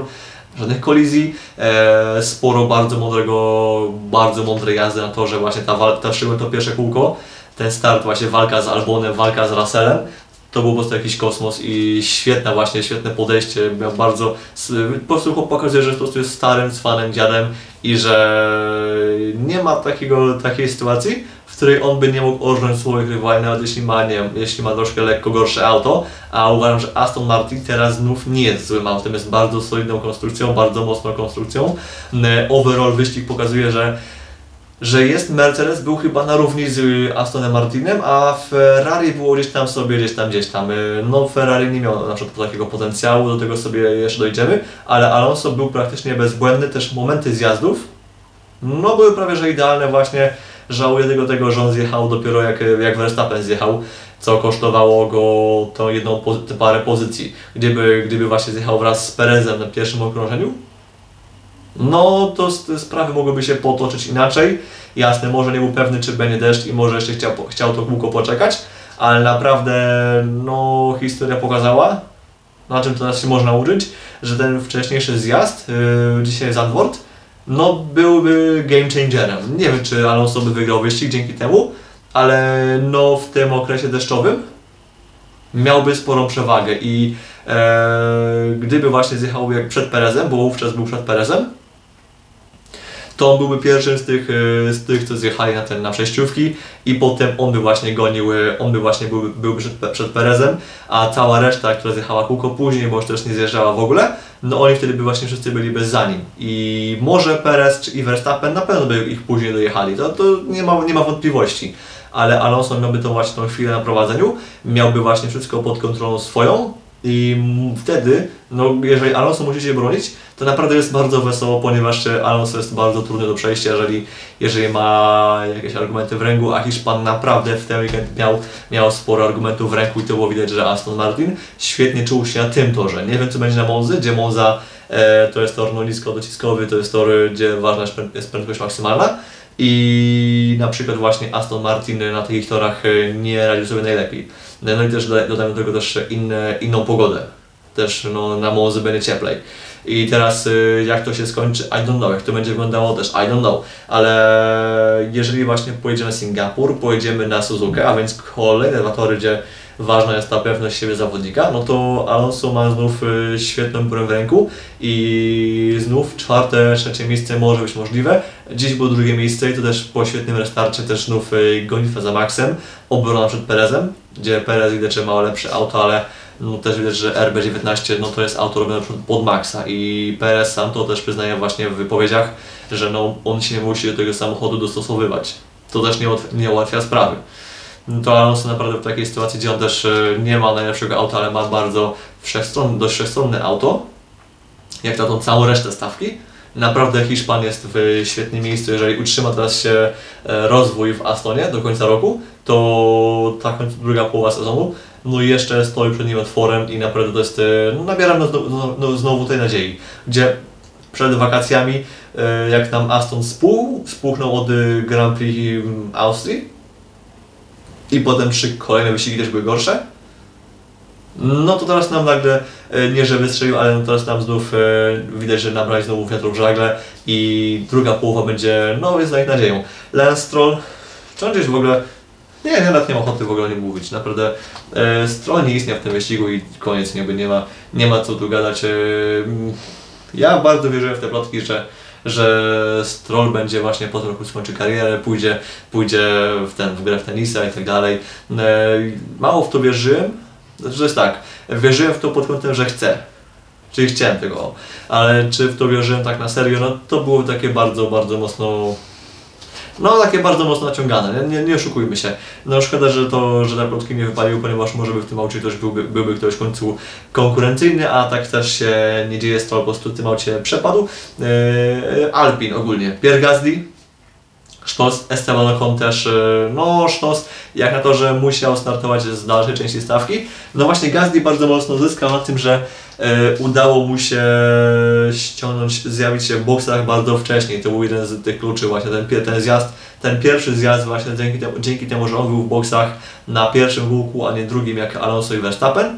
[SPEAKER 1] żadnych kolizji. E, sporo bardzo mądrego, bardzo mądrej jazdy na torze, właśnie ta walka, to pierwsze kółko, ten start, właśnie walka z Albonem, walka z Russellem. To był po prostu jakiś kosmos i świetne właśnie, świetne podejście, miał bardzo, po prostu pokazuje, że po prostu jest starym, cwanym dziadem i że nie ma takiego, takiej sytuacji, w której on by nie mógł orżnąć swoich rywali, nawet jeśli ma, nie jeśli ma troszkę lekko gorsze auto, a uważam, że Aston Martin teraz znów nie jest złym autem, jest bardzo solidną konstrukcją, bardzo mocną konstrukcją. Overall wyścig pokazuje, że że jest Mercedes, był chyba na równi z Astonem Martinem, a Ferrari było gdzieś tam sobie, gdzieś tam, gdzieś tam. No Ferrari nie miał na przykład takiego potencjału, do tego sobie jeszcze dojdziemy, ale Alonso był praktycznie bezbłędny, też momenty zjazdów, no były prawie że idealne właśnie. Żałuję tego, tego że on zjechał dopiero jak, jak Verstappen zjechał, co kosztowało go tą jedną pozy- parę pozycji. Gdyby, gdyby właśnie zjechał wraz z Perezem na pierwszym okrążeniu, no to sprawy mogłyby się potoczyć inaczej. Jasne, może nie był pewny, czy będzie deszcz i może jeszcze chciał, chciał to kółko poczekać, ale naprawdę no, historia pokazała, na czym teraz się można uczyć, że ten wcześniejszy zjazd, yy, dzisiaj Zandvoort, no byłby game changerem. Nie wiem, czy Alonso by wygrał wyścig dzięki temu, ale no w tym okresie deszczowym miałby sporą przewagę i e, gdyby właśnie zjechał jak przed Perezem, bo wówczas był przed Perezem, to on byłby pierwszym z tych, e, z tych co zjechali na, ten, na przejściówki i potem on by właśnie gonił, e, on by właśnie był, byłby przed, przed Perezem, a cała reszta, która zjechała kółko później, bo już też nie zjeżdżała w ogóle, no oni wtedy by właśnie wszyscy byli bez za nim. I może Perez czy i Verstappen na pewno by ich później dojechali, to, to nie, ma, nie ma wątpliwości. Ale Alonso miałby tą właśnie tą chwilę na prowadzeniu, miałby właśnie wszystko pod kontrolą swoją i m- wtedy, no jeżeli Alonso musi się bronić, to naprawdę jest bardzo wesoło, ponieważ e, Alonso jest bardzo trudny do przejścia, jeżeli, jeżeli ma jakieś argumenty w ręku, a Hiszpan naprawdę w ten weekend miał, miał sporo argumentów w ręku i to było widać, że Aston Martin świetnie czuł się na tym torze. Nie wiem co będzie na Monzy, gdzie Monza e, to jest tor no nisko dociskowy, to jest tor, gdzie ważna jest prę- jest prędkość maksymalna i na przykład właśnie Aston Martin na takich torach e, nie radził sobie najlepiej. No i też doda- dodamy do tego też inne, inną pogodę. Też no, na Monzy będzie cieplej. I teraz y, jak to się skończy, I don't know, jak to będzie wyglądało też, I don't know, ale jeżeli właśnie pojedziemy na Singapur, pojedziemy na Suzukę, a więc kolejne dwa tory, gdzie ważna jest ta pewność siebie zawodnika, no to Alonso ma znów y, świetną broń w ręku i znów czwarte, trzecie miejsce może być możliwe. Dziś było drugie miejsce i to też po świetnym restarcie też znów y, gonitwa za Maxem, obrona przed Perezem, gdzie Perez widać, że ma lepsze auto, ale no też widać, że RB19 no to jest auto robione pod- Maxa i Perez sam to też przyznaje właśnie w wypowiedziach, że no on się nie musi do tego samochodu dostosowywać. To też nie, nie ułatwia sprawy. No To Alonso naprawdę w takiej sytuacji, gdzie on też e, nie ma najlepszego auta, ale ma bardzo wszechstronne, dość wszechstronne auto, jak na tą całą resztę stawki. Naprawdę Hiszpan jest w świetnym miejscu, jeżeli utrzyma teraz się e, rozwój w Astonie do końca roku, to ta druga połowa sezonu, no i jeszcze stoi przed nim otworem i naprawdę to jest, e, no nabieram no, no, no, znowu tej nadziei, gdzie przed wakacjami, jak nam Aston spół, od Grand Prix mm, Austrii i potem trzy kolejne wyścigi też były gorsze, no to teraz nam nagle, e, nie że wystrzelił, ale no teraz nam znów e, widać, że nabrali znowu wiatru w żagle i druga połowa będzie, no jest nich nadzieją. Lance Stroll, czy on gdzieś w ogóle, Nie, ja nawet nie mam ochoty w ogóle o nim mówić. Naprawdę e, Stroll nie istniał w tym wyścigu i koniec, nie, nie, ma, nie ma co tu gadać. E, ja bardzo wierzyłem w te plotki, że, że Stroll będzie właśnie po roku skończy karierę, pójdzie, pójdzie w, ten, w grę w tenisa i tak dalej. E, mało w to wierzyłem, znaczy to jest tak, wierzyłem w to pod kątem, że chcę. Czyli chciałem tego, ale czy w to wierzyłem tak na serio, no to było takie bardzo, bardzo mocno no takie bardzo mocno naciągane, nie, nie, nie oszukujmy się. No szkoda, że to, że te plotki nie wypaliły, ponieważ może by w tym aucie ktoś byłby, byłby ktoś w końcu konkurencyjny, a tak też się nie dzieje, to po prostu w tym aucie przepadł. Yy, Alpin ogólnie, Pierre Gasly, Sztos, Esteban Ocon też, yy, no Sztos, jak na to, że musiał startować z dalszej części stawki. No właśnie Gasly bardzo mocno zyskał na tym, że E, udało mu się ściągnąć, zjawić się w boksach bardzo wcześnie. To był jeden z tych kluczy właśnie, ten, ten zjazd, ten pierwszy zjazd właśnie dzięki temu, dzięki temu, że on był w boksach na pierwszym kółku, a nie drugim jak Alonso i Verstappen,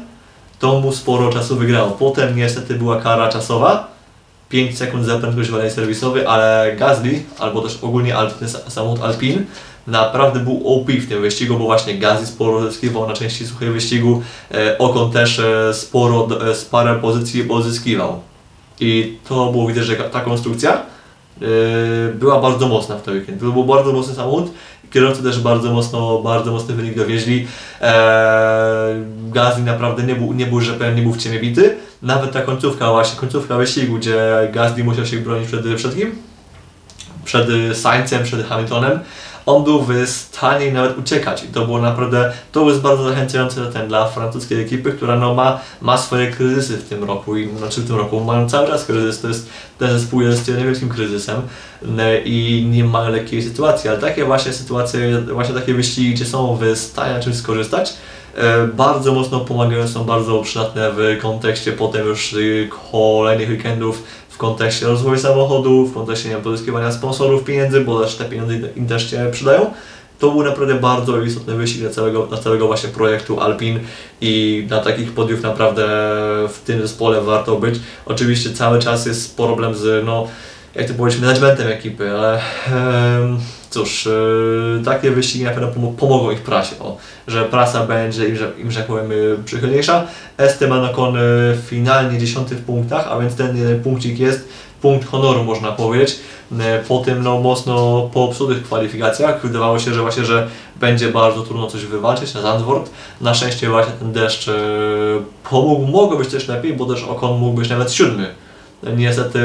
[SPEAKER 1] to mu sporo czasu wygrało. Potem niestety była kara czasowa, 5 sekund za prędkość walej serwisowy, ale Gasly, albo też ogólnie Alpin, samochód Alpine, naprawdę był OP w tym wyścigu, bo właśnie Gazi sporo zyskiwał na części suchej wyścigu, e, Okon też e, sporo, e, parę pozycji pozyskiwał. I to było widać, że ta konstrukcja była bardzo mocna w ten weekend. To był bardzo mocny samochód, kierowcy też bardzo mocno, bardzo mocny wynik dowieźli. Gazi naprawdę nie był, nie był, że powiem, nie był w ciemię bity. Nawet ta końcówka właśnie, końcówka wyścigu, gdzie Gasly musiał się bronić przed, przed kim? Przed Saincem, przed Hamiltonem on był w stanie nawet uciekać. I to było naprawdę, to jest bardzo zachęcające ten dla francuskiej ekipy, która no ma, ma swoje kryzysy w tym roku i znaczy w tym roku mają cały czas kryzys, to jest, ten zespół jest niewielkim kryzysem i nie ma lekkiej sytuacji, ale takie właśnie sytuacje, właśnie takie wyścigi, gdzie są w stanie na czymś skorzystać, e, bardzo mocno pomagają, są bardzo przydatne w kontekście potem już kolejnych weekendów w kontekście rozwoju samochodu, w kontekście nie pozyskiwania sponsorów, pieniędzy, bo też te pieniądze im też się przydają. To był naprawdę bardzo istotny wyścig dla całego, dla całego właśnie projektu Alpin i na takich podiów naprawdę w tym zespole warto być. Oczywiście cały czas jest problem z, no, jak to powiedzieć, managementem ekipy, ale cóż, yy, takie wyścigi na pewno pomogą ich prasie, o, że prasa będzie im, że, im, że powiem, przychylniejsza. Esteban Ocon finalnie 10 w punktach, a więc ten jeden punkcik jest punkt honoru można powiedzieć. Po tym no, mocno popsutych kwalifikacjach wydawało się, że właśnie, że będzie bardzo trudno coś wywalczyć na Zandvoort. Na szczęście właśnie ten deszcz pomógł, mogło być też lepiej, bo też Ocon mógł być nawet siódmy. Niestety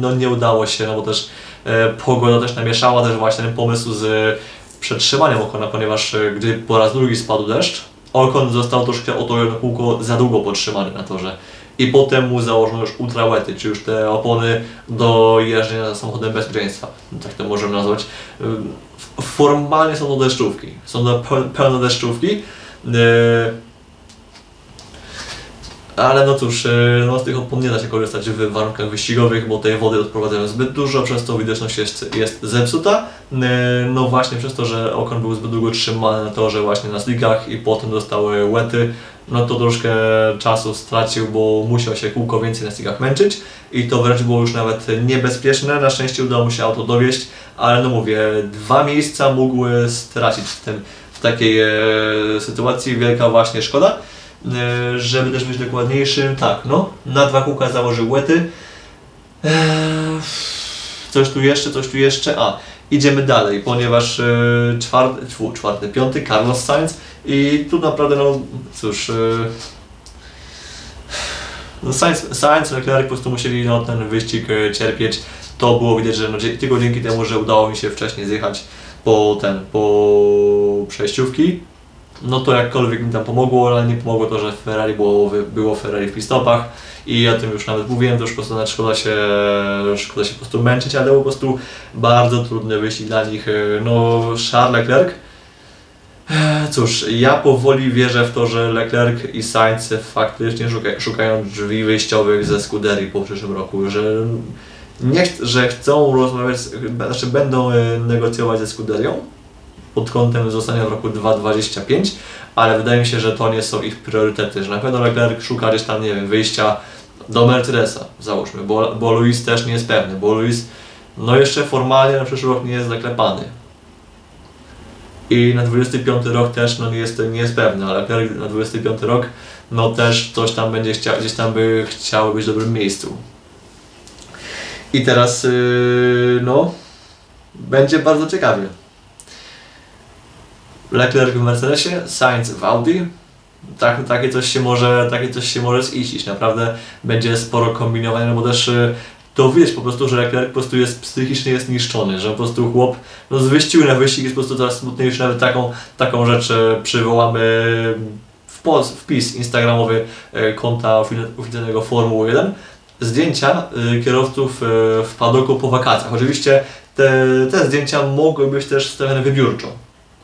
[SPEAKER 1] no, nie udało się, no bo też E, pogoda też namieszała też właśnie ten pomysł z przetrzymaniem Okona, ponieważ e, gdy po raz drugi spadł deszcz, Okon został troszkę o to kółko za długo podtrzymany na torze. I potem mu założono już ultrawety, czy już te opony do jeżdżenia samochodem bezpieczeństwa, tak to możemy nazwać. E, formalnie są to deszczówki, są to pełne deszczówki. Ale no cóż, e, no z tych opon nie da się korzystać w warunkach wyścigowych, bo tej wody odprowadzają zbyt dużo, przez to widoczność jest, jest zepsuta. E, no właśnie przez to, że okon był zbyt długo trzymany na torze właśnie na slikach i potem dostały łety, no to troszkę czasu stracił, bo musiał się kółko więcej na slikach męczyć i to wręcz było już nawet niebezpieczne. Na szczęście udało mu się auto dowieść, ale no mówię, dwa miejsca mógł stracić w, tym, w takiej e, sytuacji, wielka właśnie szkoda. E, żeby też być dokładniejszym, tak, no, na dwa kółka założył łety. Eee, coś tu jeszcze, coś tu jeszcze, a, idziemy dalej, ponieważ e, czwarty, czwarty, piąty, Carlos Sainz i tu naprawdę, no, cóż, e, no Sainz, Sainz, Leclerc po prostu musieli no, ten wyścig cierpieć. To było widać, że no, tylko dzięki temu, że udało mi się wcześniej zjechać po ten, po przejściówki, no to jakkolwiek mi tam pomogło, ale nie pomogło to, że Ferrari było, było Ferrari w pistopach i o tym już nawet mówiłem, to już po prostu nawet szkoda się, szkoda się po prostu męczyć, ale po prostu bardzo trudny wyścig dla nich. No, Charles Leclerc, Cóż, ja powoli wierzę w to, że Leclerc i Sainz faktycznie szuka, szukają drzwi wyjściowych ze Scuderii po przyszłym roku, że nie ch że chcą rozmawiać, znaczy będą e, negocjować ze Scuderią, pod kątem zostania w roku 2025, ale wydaje mi się, że to nie są ich priorytety, że na pewno Leclerc szuka gdzieś tam, nie wiem, wyjścia do Mercedesa, załóżmy, bo, bo Luis też nie jest pewny, bo Luis no jeszcze formalnie na przyszły rok nie jest zaklepany. I na 25 rok też, no nie jest, nie jest pewne, ale Leclerc na 25 rok, no też coś tam będzie chciał, gdzieś tam by chciał być w dobrym miejscu. I teraz, yy, no, będzie bardzo ciekawie. Leclerc w Mercedesie, Sainz w Audi. Tak, takie coś się może, takie coś się może ziścić. Naprawdę będzie sporo kombinowania, no bo też y, to widać po prostu, że Leclerc po prostu jest psychicznie jest niszczony, że po prostu chłop no z wyścigu na wyścig jest po prostu coraz smutniejszy. Nawet taką, taką rzecz y, przywołamy w post, wpis instagramowy y, konta oficjalnego Formuły 1 zdjęcia kierowców w padoku po wakacjach. Oczywiście te, te zdjęcia mogły być też stawiane wybiórczo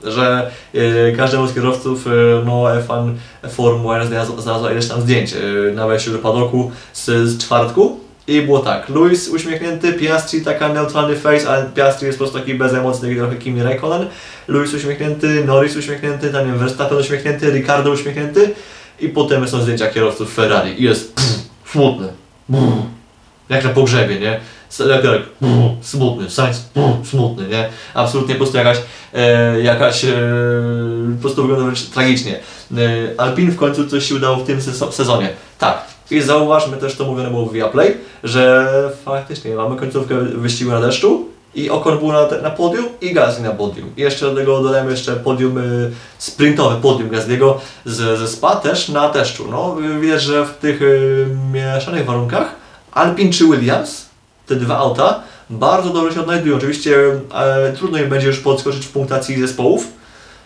[SPEAKER 1] że y, każdemu z kierowców no, F1 Formuła 1 znalazła ileś tam zdjęć y, na wejściu do padoku z, z czwartku i było tak, Luis uśmiechnięty, Piastri taka neutralny face, ale Piastri jest po prostu taki bez emocji, taki trochę Kimi Räikkönen, Luis uśmiechnięty, Norris uśmiechnięty, Daniel Verstappen uśmiechnięty, Ricardo uśmiechnięty i potem są zdjęcia kierowców Ferrari i jest pff, smutny, pff, jak na pogrzebie, nie? Leclerc, smutny, Sainz, smutny, nie? Absolutnie po prostu jakaś, e, jakaś e, po prostu wygląda wręcz tragicznie. E, Alpin w końcu coś się udało w tym sezonie. Tak. I zauważmy też, to mówione było w Viaplay, że faktycznie mamy końcówkę wyścigu na deszczu i Ocon był na, na podium i Gasly na podium. I jeszcze do tego dodajemy jeszcze podium y, sprintowe, podium Gasly'ego z, ze SPA też na deszczu. No, widać, że w tych y, mieszanych warunkach Alpin czy Williams te dwa auta bardzo dobrze się odnajdują. Oczywiście e, trudno im będzie już podskoczyć w punktacji zespołów,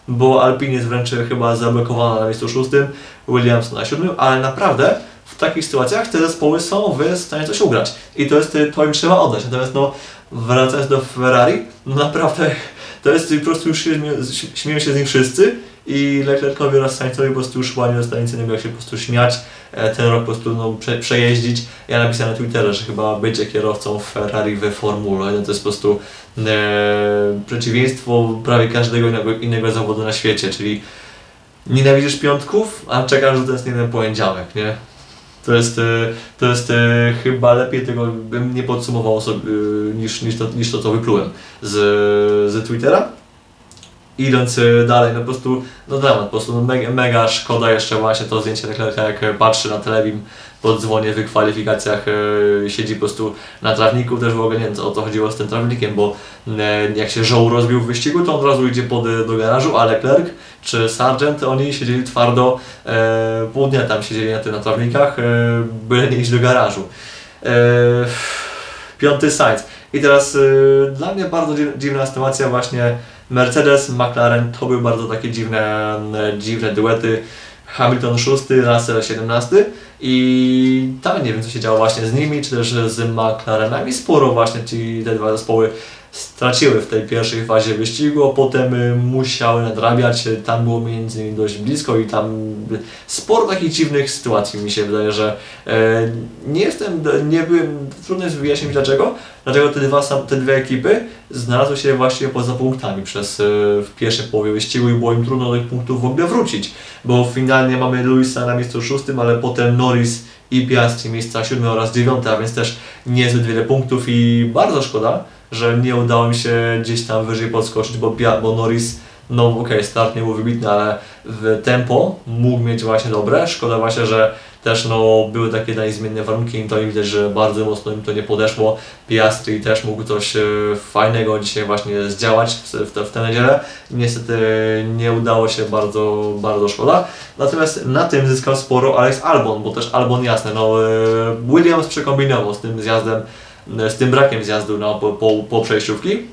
[SPEAKER 1] bo Alpine jest wręcz chyba zablokowana na miejscu szóstym, Williams na siódmym, ale naprawdę w takich sytuacjach te zespoły są w stanie coś ugrać. I to jest to im trzeba oddać. Natomiast no, wracając do Ferrari, no naprawdę to jest po prostu już śmieją się z nich wszyscy i Leclercowi oraz Sainzowi po prostu już chyba nie zostanie nic innego jak się po prostu śmiać, e, ten rok po prostu no, prze, przejeździć. Ja napisałem na Twitterze, że chyba bycie kierowcą Ferrari we Formule 1 to jest po prostu e, przeciwieństwo prawie każdego innego, innego zawodu na świecie, czyli nienawidzisz piątków, a czekasz, że to jest jeden poniedziałek, nie? To jest, e, to jest e, chyba lepiej tego bym nie podsumował sobie, niż, niż, to, niż to, co wyplułem z, z Twittera idąc y, dalej, no po prostu, no dramat, po prostu no mega, mega szkoda jeszcze właśnie to zdjęcie Leclerca, jak patrzy na telewim po dzwonie w kwalifikacjach, yy, siedzi po prostu na trawniku, też w ogóle nie wiem o co chodziło z tym trawnikiem, bo yy, jak się żoł rozbił w wyścigu, to od razu idzie pod, do garażu, a Leclerc czy Sargent, oni siedzieli twardo, yy, pół dnia tam siedzieli na, tym, na trawnikach, yy, byle nie iść do garażu. Yy, piąty Sainz. I teraz yy, dla mnie bardzo dziwna sytuacja właśnie Mercedes, McLaren to były bardzo takie dziwne, dziwne duety. Hamilton 6, Russell 17 i tam nie wiem co się działo właśnie z nimi, czy też z McLarenami. Sporo właśnie ci te dwa zespoły straciły w tej pierwszej fazie wyścigu, a potem y, musiały nadrabiać. Tam było między innymi dość blisko i tam sporo takich dziwnych sytuacji mi się wydaje, że e, nie jestem, nie byłem, trudno jest wyjaśnić dlaczego, dlaczego te, dwa, te dwie ekipy znalazły się właśnie poza punktami przez e, w pierwszej połowie wyścigu i było im trudno do tych punktów w ogóle wrócić, bo finalnie mamy Luisa na miejscu szóstym, ale potem Norris i Piastri miejsca siódme oraz dziewiąte, a więc też niezbyt wiele punktów i bardzo szkoda, że nie udało mi się gdzieś tam wyżej podskoczyć, bo, bo Norris, no okej, okay, start nie był wybitny, ale w tempo mógł mieć właśnie dobre. Szkoda właśnie, że też no, były takie najzmienne warunki i to widać, że bardzo mocno im to nie podeszło. Piastri też mógł coś e, fajnego dzisiaj właśnie zdziałać w, w, w tę niedzielę. Niestety nie udało się, bardzo, bardzo szkoda. Natomiast na tym zyskał sporo Alex Albon, bo też Albon jasne, no e, Williams przekombinował z tym zjazdem z tym brakiem zjazdu no, po, po, po przejściówki.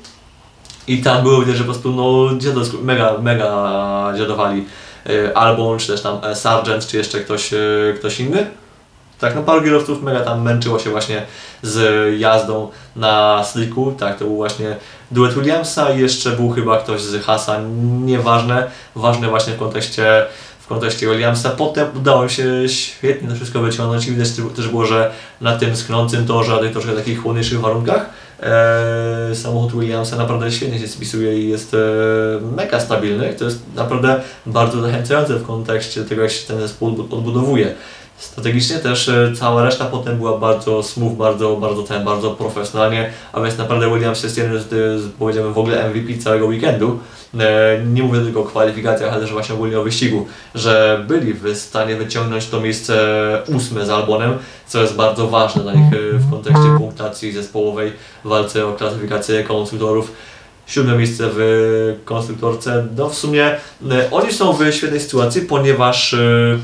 [SPEAKER 1] I tam było widać, że po prostu no, mega, mega dziadowali e, Albon, czy też tam e, Sargent, czy jeszcze ktoś, e, ktoś inny. Tak, no paru kierowców mega tam męczyło się właśnie z jazdą na slicku, tak, to był właśnie duet Williamsa i jeszcze był chyba ktoś z Hasa, nieważne, ważne właśnie w kontekście w kontekście Williamsa. Potem udało się świetnie to wszystko wyciągnąć i widać też było, że na tym sknącym torze, a tych troszkę takich chłodniejszych warunkach e, samochód Williamsa naprawdę świetnie się spisuje i jest e, mega stabilny. To jest naprawdę bardzo zachęcające w kontekście tego, jak się ten zespół odbudowuje. Strategicznie też e, cała reszta potem była bardzo smooth, bardzo, bardzo ten, bardzo profesjonalnie, a więc naprawdę Williams jest jeden z, z powiedziałbym w ogóle MVP całego weekendu. E, Nie mówię tylko o kwalifikacjach, ale też właśnie ogólnie o wyścigu, że byli w stanie wyciągnąć to miejsce ósme z Albonem, co jest bardzo ważne dla nich e, w kontekście punktacji zespołowej, walce o klasyfikację konstruktorów. Siódme miejsce w konstruktorce. No w sumie e, oni są w świetnej sytuacji, ponieważ e, e,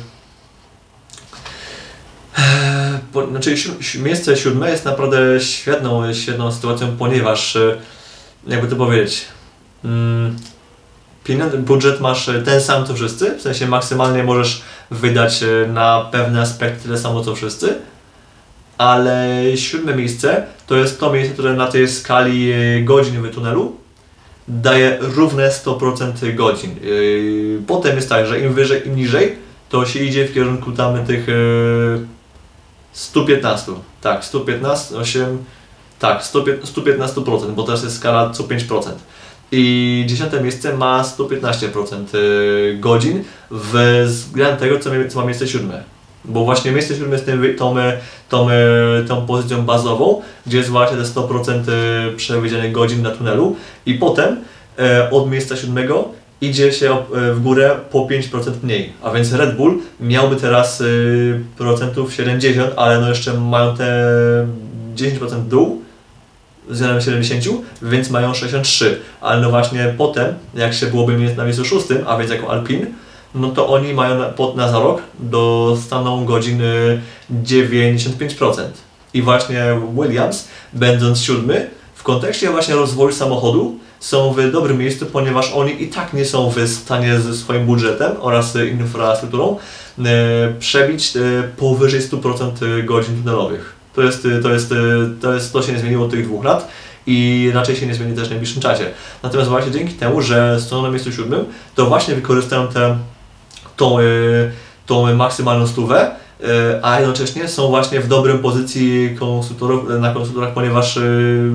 [SPEAKER 1] po, znaczy miejsce siódme jest naprawdę świetną, świetną sytuacją, ponieważ e, jakby to powiedzieć mm, pieniądze, budżet masz e, ten sam co wszyscy, w sensie maksymalnie możesz wydać e, na pewne aspekty tyle samo co wszyscy, ale siódme miejsce to jest to miejsce, które na tej skali godzin w tunelu daje równe 100% godzin. Potem jest tak, że im wyżej, im niżej, to się idzie w kierunku tam tych 115. Tak, 115, 8, tak, 115%, 115%, bo teraz jest skala co 5%. I dziesiąte miejsce ma 115% yy, godzin względem tego, co, ma miejsce siódme. Bo właśnie miejsce siódme jest tym, tą, e, tą, e, tą pozycją bazową, gdzie jest właśnie te 100% e, przewidzianych godzin na tunelu i potem od miejsca siódmego idzie się e, w górę po 5% mniej. A więc Red Bull miałby teraz e, procentów 70, ale no jeszcze mają te 10% dół względem 70, więc mają 63. Ale no właśnie potem, jak się byłoby mie- na miejscu szóstym, a więc jako Alpin, no to oni mają pod, na za rok dostaną godziny 95%. I właśnie Williams, będąc siódmy, w kontekście właśnie rozwoju samochodu są w dobrym miejscu, ponieważ oni i tak nie są w stanie ze swoim budżetem oraz infrastrukturą e, przebić e, powyżej 100% godzin tunelowych. To jest, to jest, to jest, to się nie zmieniło od tych dwóch lat i raczej się nie zmieni też w najbliższym czasie. Natomiast właśnie dzięki temu, że są na miejscu siódmym, to właśnie wykorzystają tę tą, e, tą maksymalną stówę, a jednocześnie są właśnie w dobrym pozycji konstruktorów, na konstruktorach, ponieważ e,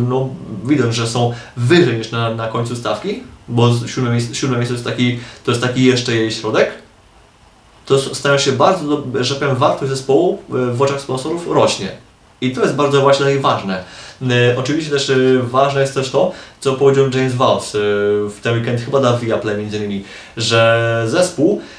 [SPEAKER 1] no, widać, że są wyżej niż na, na końcu stawki, bo siódme miejsce, siódme miejsce to jest taki, to jest taki jeszcze jej środek, to stają się bardzo, że powiem, wartość zespołu e, w oczach sponsorów rośnie. I to jest bardzo właśnie ważne. E, Oczywiście też e, ważne jest też to, co powiedział James Vance e, w ten weekend, chyba na Viaplay między innymi, że zespół e,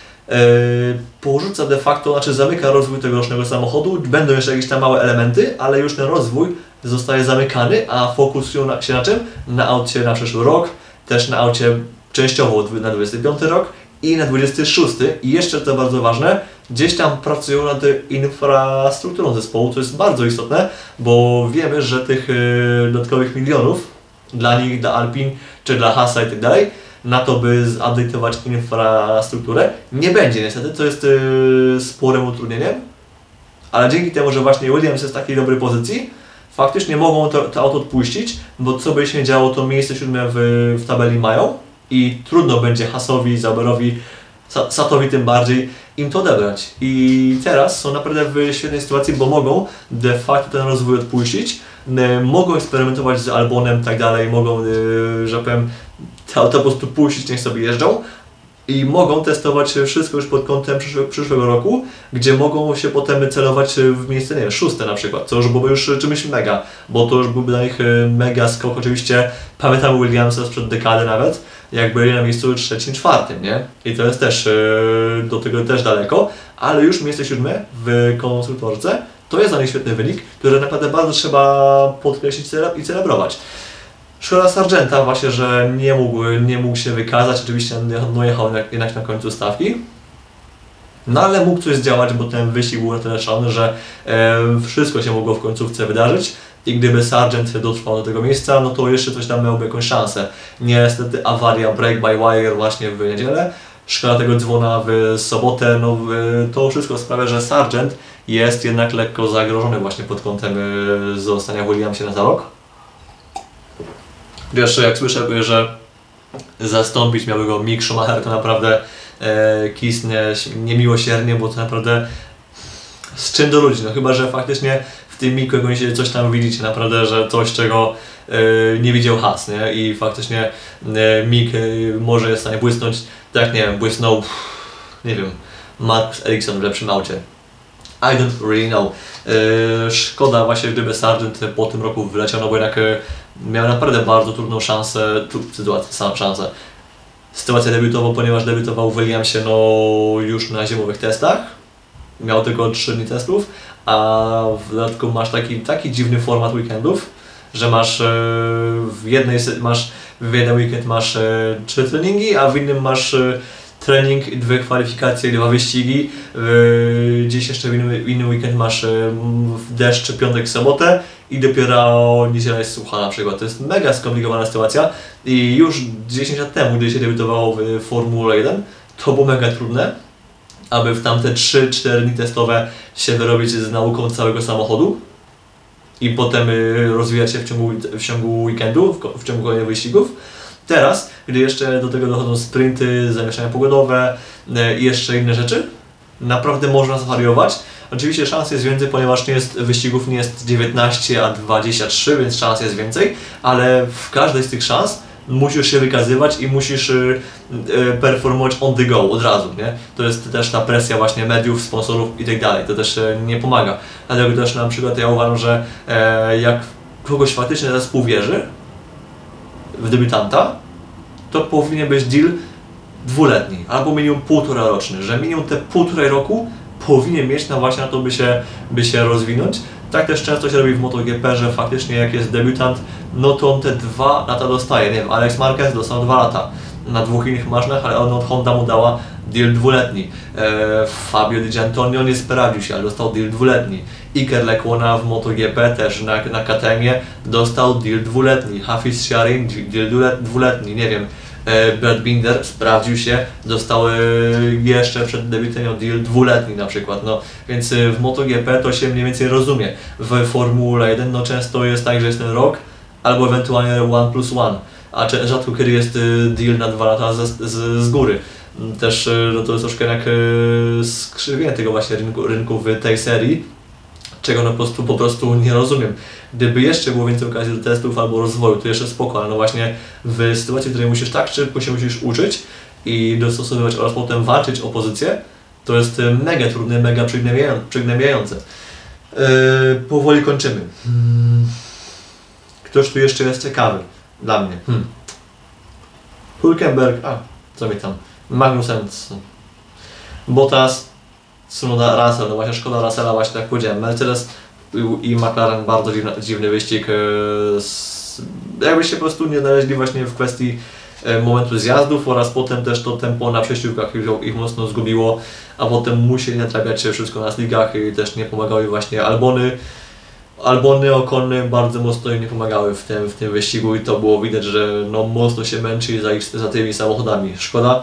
[SPEAKER 1] porzuca de facto, znaczy zamyka rozwój tegorocznego samochodu, będą jeszcze jakieś tam małe elementy, ale już ten rozwój zostaje zamykany, a fokusują się na czym? Na aucie na przyszły rok, też na aucie częściowo na 25 rok i na 26 i jeszcze to bardzo ważne, gdzieś tam pracują nad infrastrukturą zespołu, co jest bardzo istotne, bo wiemy, że tych e, dodatkowych milionów dla nich, dla Alpin czy dla Hasa i tak dalej, na to, by zupdate'ować infrastrukturę, nie będzie niestety, to jest e, sporym utrudnieniem, ale dzięki temu, że właśnie Williams jest w takiej dobrej pozycji, faktycznie mogą to, to auto odpuścić, bo co by się działo, to miejsce siódme w, w tabeli mają i trudno będzie Hasowi, Zauberowi, Sa- Satowi tym bardziej im to odebrać. I teraz są naprawdę w świetnej sytuacji, bo mogą de facto ten rozwój odpuścić, mogą eksperymentować z Albonem i tak dalej, mogą, yy, że powiem, te auta po prostu puścić, niech sobie jeżdżą i mogą testować wszystko już pod kątem przyszłe, przyszłego roku, gdzie mogą się potem celować w miejsce, nie wiem, szóste na przykład, co już byłoby już czymś mega, bo to już byłby dla nich y, mega skok. Oczywiście pamiętam Williamsa sprzed dekady nawet, jak byli na miejscu trzecim, czwartym, nie? I to jest też y, do tego też daleko, ale już miejsce siódme w konstruktorce to jest dla nich świetny wynik, który naprawdę bardzo trzeba podkreślić i celebrować. Szkoda Sargenta właśnie, że nie mógł, nie mógł się wykazać, oczywiście no jechał jednak, na końcu stawki. No ale mógł coś zdziałać, bo ten wyścig był na szalony, że e, wszystko się mogło w końcówce wydarzyć. I gdyby Sargent dotrwał do tego miejsca, no to jeszcze coś tam miałby jakąś szansę. Niestety awaria break by wire właśnie w niedzielę. Szkoda tego dzwona w sobotę, no to wszystko sprawia, że Sargent jest jednak lekko zagrożony właśnie pod kątem e, zostania Williamsie na za rok. Wiesz, jak słyszę, że zastąpić miałby go Mick Schumacher, to naprawdę e, kisnę niemiłosiernie, bo to naprawdę z czym do ludzi, no chyba, że faktycznie w tym Miku jakąś coś tam widzicie, naprawdę, że coś, czego e, nie widział Has, nie? I faktycznie e, Mick e, może jest w stanie błysnąć, tak nie wiem, błysnął, nie wiem, Marcus Ericsson w lepszym aucie. I don't really know. Yy, szkoda właśnie, gdyby Sargent po tym roku wyleciał, no bo jednak yy, miał naprawdę bardzo trudną szansę, tu, sytuację, sam szansę. Sytuację debiutową, ponieważ debiutował w Williamsie no, już na zimowych testach. Miał tylko 3 dni testów, a w dodatku masz taki, taki dziwny format weekendów, że masz yy, w jednej masz w jeden weekend masz e, trzy treningi, a w innym masz e, trening, dwie kwalifikacje, dwa wyścigi. E, gdzieś jeszcze w innym, w innym weekend masz e, deszcz piątek, sobotę i dopiero niedziela jest sucha na przykład. To jest mega skomplikowana sytuacja i już 10 lat temu, gdy się debiutowało w Formule 1, to było mega trudne, aby w tamte 3-4 dni testowe się wyrobić z nauką całego samochodu i potem y, rozwijać się w ciągu, w ciągu weekendu, w ciągu kolejnych wyścigów. Teraz, gdy jeszcze do tego dochodzą sprinty, zamieszania pogodowe y, i jeszcze inne rzeczy, naprawdę można zwariować. Oczywiście szans jest więcej, ponieważ nie jest, wyścigów nie jest 19, a 23, więc szans jest więcej, ale w każdej z tych szans musisz się wykazywać i musisz y, y, performować on the go od razu, nie? To jest też ta presja właśnie mediów, sponsorów i tak dalej, to też e, nie pomaga. Dlatego też na przykład ja uważam, że e, jak kogoś faktycznie zespół wierzy w debiutanta, to powinien być deal dwuletni albo minimum półtora roczny, że minimum te półtorej roku powinien mieć na właśnie na to, by się, by się rozwinąć. Tak też często się robi w MotoGP, że faktycznie jak jest debiutant, no to on te dwa lata dostaje. Nie wiem, Alex Marquez dostał dwa lata na dwóch innych maszynach, ale on od Honda mu dała deal dwuletni. E, Fabio Di Giannantonio nie sprawdził się, ale dostał deal dwuletni. Iker Lecuona w MotoGP też na, na KTM dostał deal dwuletni. Hafiz Sharin deal dwule- dwuletni, nie wiem. E, Brad Binder sprawdził się, dostał e, jeszcze przed debiutem deal dwuletni na przykład, no więc e, w MotoGP to się mniej więcej rozumie. W Formule 1 no często jest tak, że jest ten rok, albo ewentualnie one plus one, a rzadko kiedy jest deal na dwa lata z, z, z góry. Też no to jest troszkę jak skrzywienie tego właśnie rynku, rynku w tej serii, czego no po prostu, po prostu nie rozumiem. Gdyby jeszcze było więcej okazji do testów albo rozwoju, to jeszcze spoko, ale no właśnie w sytuacji, w której musisz tak szybko się musisz uczyć i dostosowywać oraz potem walczyć o pozycję, to jest e, mega trudne, mega przygnębiają- przygnębiające. Yy, powoli kończymy. Hmm. Ktoś tu jeszcze jest ciekawy dla mnie. Hmm. Hulkenberg, a co mi tam? Magnussen, Bottas, Tsunoda, Russell, no właśnie szkoda Russella, właśnie tak powiedziałem, Mercedes i- McLaren bardzo dziwny, dziwny wyścig. e, Jakby się po prostu nie znaleźli właśnie w kwestii e, momentu zjazdów oraz potem też to tempo na przejściówkach ich, mocno zgubiło, a potem musieli natrabiać się wszystko na sligach i też nie pomagały właśnie Albony. Albony, Okony bardzo mocno im nie pomagały w tym, w tym wyścigu i to było widać, że no mocno się męczy za, ich, za tymi samochodami. Szkoda.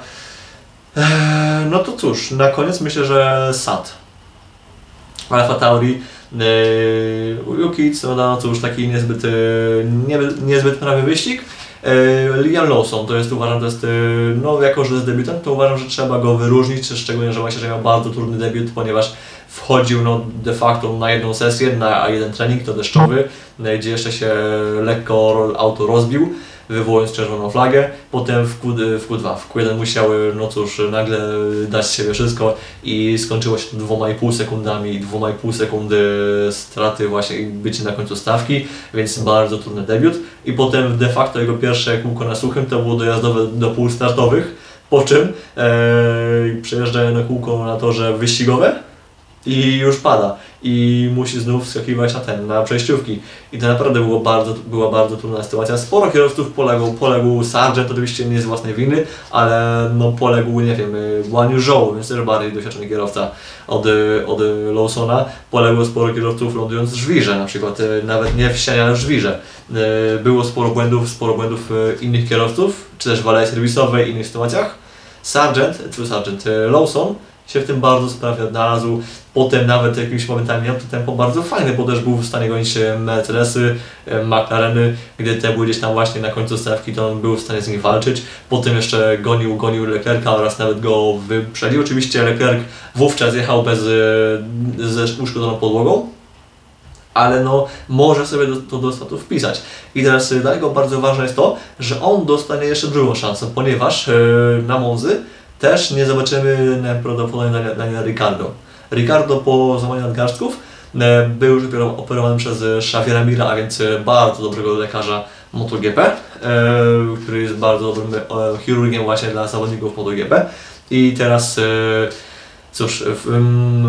[SPEAKER 1] Eee, no to cóż, na koniec myślę, że SAT. Alfa Tauri, yy, Yuki Tsunoda, no cóż, taki niezbyt, yy, nie, niezbyt prawy wyścig. Yy, Liam Lawson, to jest uważam, to jest, yy, no jako, że jest debiutant, to uważam, że trzeba go wyróżnić, szczególnie, że właśnie, że miał bardzo trudny debiut, ponieważ wchodził no, de facto na jedną sesję, na jeden trening, to deszczowy, no, gdzie jeszcze się lekko auto rozbił, wywołując czerwoną flagę. Potem w, Q, w Q2, w Q1 musiały, no cóż, nagle dać siebie wszystko i skończyło się to dwoma i pół sekundami, dwoma i pół sekundy straty właśnie bycie na końcu stawki, więc bardzo trudny debiut. I potem de facto jego pierwsze kółko na suchym to było dojazdowe do pół startowych, po czym e, przejeżdżają na kółko na torze wyścigowe i już pada i musi znów skakiwać na ten, na przejściówki. I to naprawdę było bardzo, była bardzo trudna sytuacja. Sporo kierowców poległ, poległ Sargent oczywiście nie z własnej winy, ale no poległ, nie wiem, Guan Yu Zhou, więc też bardziej doświadczony kierowca od, od Lawsona. Poległo sporo kierowców lądując w żwirze, na przykład nawet nie w ścianie, ale w żwirze. Było sporo błędów, sporo błędów e, innych kierowców, czy też w alei serwisowej innych sytuacjach. Sargent, czy Sargent, e, Lawson się w tym bardzo sprawnie odnalazł. Potem nawet jakimiś momentami miał to tempo bardzo fajne, bo też był w stanie gonić Mercedesy, e, McLareny, gdy te były gdzieś tam właśnie na końcu stawki, to on był w stanie z nich walczyć. Potem jeszcze gonił, gonił Leclerca oraz nawet go wyprzedził. Oczywiście Leclerc wówczas jechał bez, e, ze uszkodzoną podłogą, ale no może sobie do, to do statu wpisać. I teraz e, dla niego bardzo ważne jest to, że on dostanie jeszcze drugą szansę, ponieważ e, na Monzy też nie zobaczymy na, na Ricardo. Ricardo po złamaniu nadgarstków e, był już operowany przez Xaviera Mira, a więc e, bardzo dobrego lekarza MotoGP, e, który jest bardzo dobrym e, chirurgiem właśnie dla zawodników MotoGP. I teraz e, Cóż,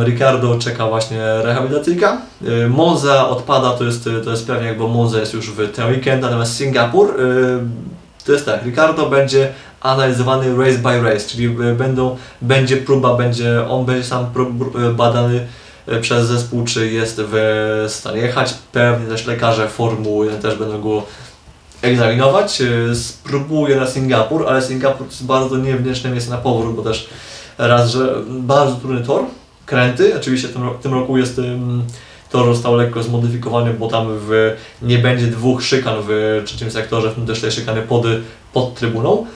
[SPEAKER 1] Ricardo czeka właśnie rehabilitacyjka. Monza odpada, to jest, to jest pewnie, bo Monza jest już w ten weekend, natomiast Singapur to jest tak, Ricardo będzie analizowany race by race, czyli y, będą, będzie próba, będzie, on będzie sam y, badany y, przez zespół, czy jest w stanie jechać. Pewnie też lekarze Formuły 1 też będą go egzaminować. Spróbuję na Singapur, ale Singapur jest bardzo niewdzięczne miejsce na powrót, bo też raz, że bardzo trudny tor, kręty, oczywiście w tym, tym roku jest tor został lekko zmodyfikowany, bo tam w, nie będzie dwóch szykan w trzecim sektorze, w tym też tej szykany pod, pod trybuną,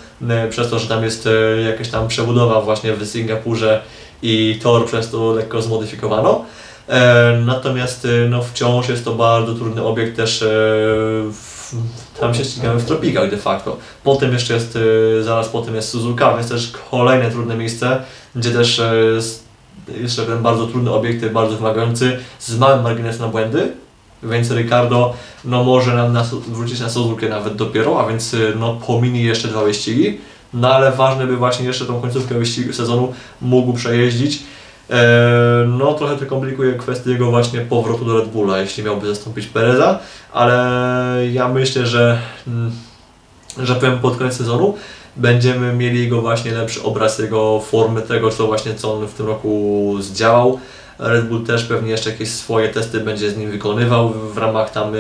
[SPEAKER 1] przez to, że tam jest y, jakaś tam przebudowa właśnie w Singapurze i tor przez to lekko zmodyfikowano. E, Natomiast no, wciąż jest to bardzo trudny obiekt też e, w, tam się ścigamy w tropikach de facto. Potem jeszcze jest, zaraz potem jest Suzuka, więc też kolejne trudne miejsce, gdzie też e, jeszcze ten bardzo trudny obiekt, bardzo wymagający, z małym marginesem na błędy, więc Ricardo no, może nam wrócić na Suzukę nawet dopiero, a więc y, no, pominie jeszcze dwa wyścigi, no ale ważne by właśnie jeszcze tą końcówkę wyścigu sezonu mógł przejeździć. E, No trochę to komplikuje kwestię jego właśnie powrotu do Red Bulla, jeśli miałby zastąpić Pereza, ale ja myślę, że, mm, że powiem pod koniec sezonu będziemy mieli jego właśnie lepszy obraz jego formy, tego co właśnie co on w tym roku zdziałał. Red Bull też pewnie jeszcze jakieś swoje testy będzie z nim wykonywał w ramach tam e,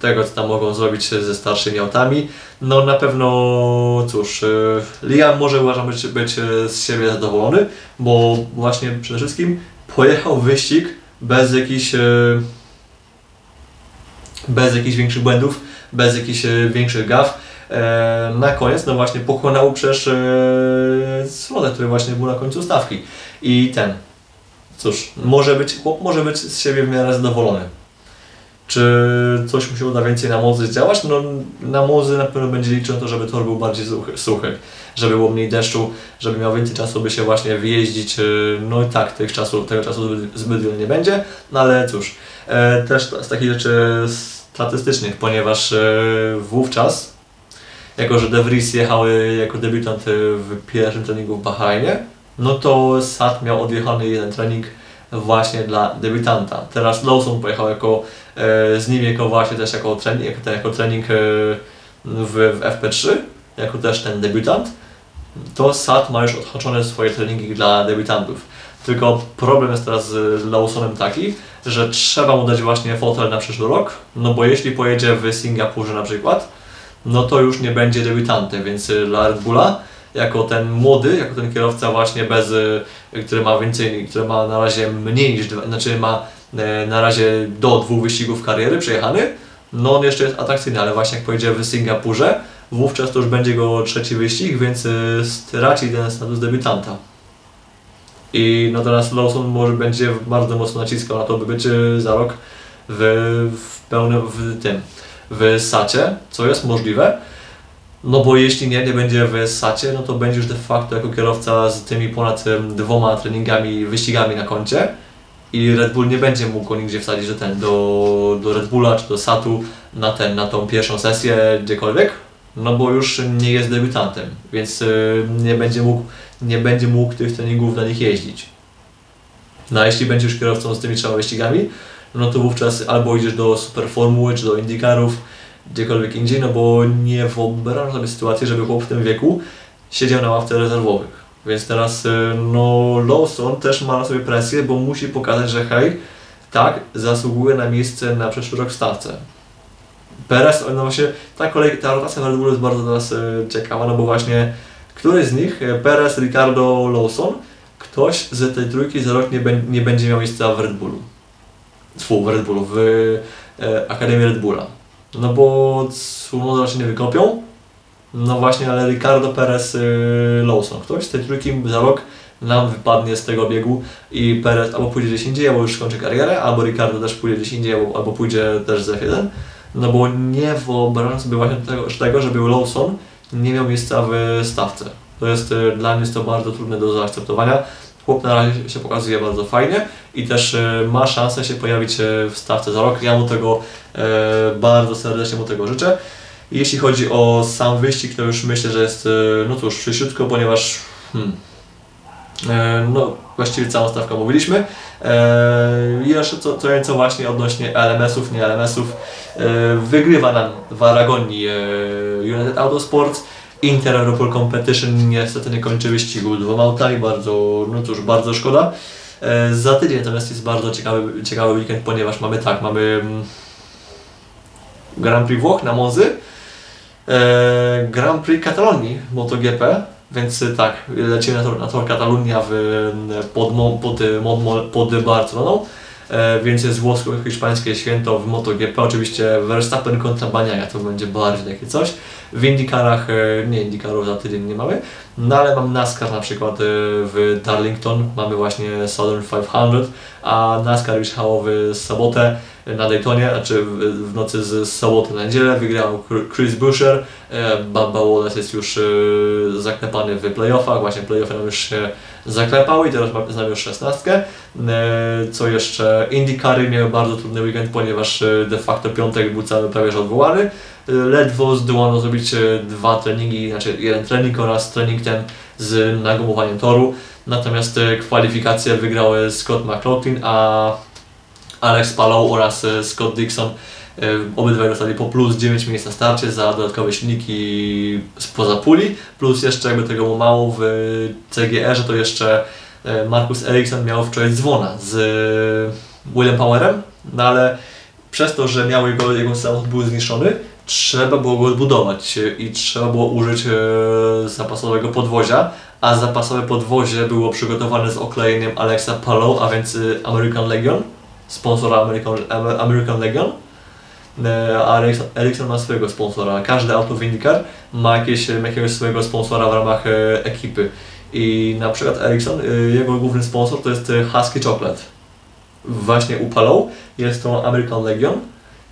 [SPEAKER 1] tego, co tam mogą zrobić ze starszymi autami. No na pewno, cóż, e, Liam może uważam być, być e, z siebie zadowolony, bo właśnie przede wszystkim pojechał wyścig bez jakichś bez jakichś większych błędów, bez jakichś większych gaf. Na koniec, no właśnie pokonał przecież Srodę, który właśnie był na końcu stawki. I ten, cóż, może być, może być z siebie w miarę zadowolony. Czy coś mu się uda więcej na mozy zdziałać? No na mozy na pewno będzie liczył na to, żeby tor był bardziej suchy, suchy, żeby było mniej deszczu, żeby miał więcej czasu, by się właśnie wyjeździć. y, No i tak, tych czasu, tego czasu zbyt, zbyt wiele nie będzie, no ale cóż, e, też z takich rzeczy statystycznych, ponieważ e, wówczas, jako że De Vries jechały jako debiutant e, w pierwszym treningu w Bahrajnie, no to Sat miał odjechany jeden trening właśnie dla debiutanta. Teraz Lawson pojechał jako, e, z nim jako właśnie też jako trening, jako, jako trening e, w, w FP3, jako też ten debiutant, to SAT ma już odhaczone swoje treningi dla debiutantów. Tylko problem jest teraz z Lawsonem taki, że trzeba mu dać właśnie fotel na przyszły rok, no bo jeśli pojedzie w Singapurze na przykład, no to już nie będzie debiutantem, więc dla Red Bulla jako ten młody, jako ten kierowca właśnie bez, y, który ma więcej, który ma na razie mniej niż, dwa, znaczy ma e, na razie do dwóch wyścigów kariery przejechany, no on jeszcze jest atrakcyjny, ale właśnie jak pojedzie w Singapurze, wówczas to już będzie go trzeci wyścig, więc y, straci ten status debiutanta. I no teraz Lawson może będzie bardzo mocno naciskał na to, by być y, za rok w, w pełnym, w tym, w sacie, co jest możliwe. No bo jeśli nie, nie będzie w sacie, no to będzie już de facto jako kierowca z tymi ponad dwoma treningami, wyścigami na koncie i Red Bull nie będzie mógł go nigdzie wsadzić że ten, do, do Red Bulla czy do Satu na, ten, na tą pierwszą sesję gdziekolwiek, no bo już nie jest debiutantem, więc y, nie będzie mógł nie będzie mógł tych treningów na nich jeździć. No a jeśli będziesz kierowcą z tymi trzema wyścigami, no to wówczas albo idziesz do Superformuły, czy do Indykarów, gdziekolwiek indziej, no bo nie wyobrażam sobie sytuacji, żeby chłop w tym wieku siedział na ławce rezerwowych. Więc teraz y, no Lawson też ma na sobie presję, bo musi pokazać, że hej, tak, zasługuje na miejsce na przyszły rok w stawce. Perez, no właśnie ta kolej, ta rotacja na Red Bullu jest bardzo nas y, ciekawa, no bo właśnie który z nich, e, Perez, Ricardo, Lawson, ktoś z tej trójki za rok nie, nie będzie miał miejsca w Red Bullu. W Red Bullu, w e, Akademii Red Bulla. No bo Tsunoda się nie wykopią. No właśnie, ale Ricardo, Perez, y, Lawson. Ktoś z tej trójki za rok nam wypadnie z tego biegu i Perez albo pójdzie gdzieś indziej, albo już skończy karierę, albo Ricardo też pójdzie gdzieś indziej, albo, albo pójdzie też z F1. No bo nie wyobrażam sobie właśnie tego, tego żeby Lawson nie miał miejsca w stawce. To jest y, dla mnie jest to bardzo trudne do zaakceptowania. Chłop na razie się pokazuje bardzo fajnie i też e, ma szansę się pojawić e, w stawce za rok. Ja mu tego e, bardzo serdecznie mu tego życzę. Jeśli chodzi o sam wyścig, to już myślę, że jest, no cóż, przyszutko, ponieważ hmm, no, właściwie całą stawkę mówiliśmy. E, I jeszcze co, co nieco właśnie odnośnie LMS-ów, nie LMS-ów. Wygrywa nam w Aragonii e, United Autosports. Inter Europol Competition niestety nie kończy wyścigu dwoma autami, bardzo, no cóż, bardzo szkoda. E, za tydzień natomiast jest bardzo ciekawy, ciekawy weekend, ponieważ mamy tak, mamy mm, Grand Prix Włoch na Monzy, e, Grand Prix Katalonii MotoGP, więc e, tak, lecimy na tor, na tor Katalunia w, e, pod, pod, e, Mon- pod Barceloną, więc jest włosko-hiszpańskie święto w MotoGP, oczywiście Verstappen kontra Baniaja, to będzie bardziej takie coś. W Indykarach, e, nie Indykarów za tydzień nie mamy, no ale mam NASCAR na przykład e, w Darlington, mamy właśnie Southern 500, a NASCAR już hałowy sobotę na Daytonie, znaczy w, nocy z soboty na niedzielę. Wygrał Chr- Chris Buescher, e, Bubba Wallace jest już e, zaklepany w playoffach, właśnie playoffy nam już się zaklepały i teraz mamy- już szesnastkę. E, Co jeszcze? IndyCary miały bardzo trudny weekend, ponieważ e, de facto piątek był cały prawie że odwołany. E, Ledwo zdołano zrobić dwa treningi, znaczy jeden trening oraz trening ten z nagumowaniem toru. Natomiast kwalifikacje wygrały Scott McLaughlin, a Alex Palou oraz Scott Dixon obydwaj dostali po plus 9 miejsc na starcie za dodatkowe silniki spoza puli, plus jeszcze jakby tego było mało w CGR-ze to jeszcze e, Marcus Ericsson miał wczoraj dzwona z e, Willem Powerem, no ale przez to, że miał jego, jego samochód był zniszczony, trzeba było go odbudować e, i trzeba było użyć e, zapasowego podwozia, a zapasowe podwozie było przygotowane z oklejeniem Alexa Palou, a więc e, American Legion, sponsora American, Amer- American Legion. E, A Ericsson- ma swojego sponsora. Każde auto w ma jakieś, jakiegoś swojego sponsora w ramach e, ekipy. I na przykład Ericsson, e, jego główny sponsor to jest e, Husky Chocolate. Właśnie u Palou jest to American Legion.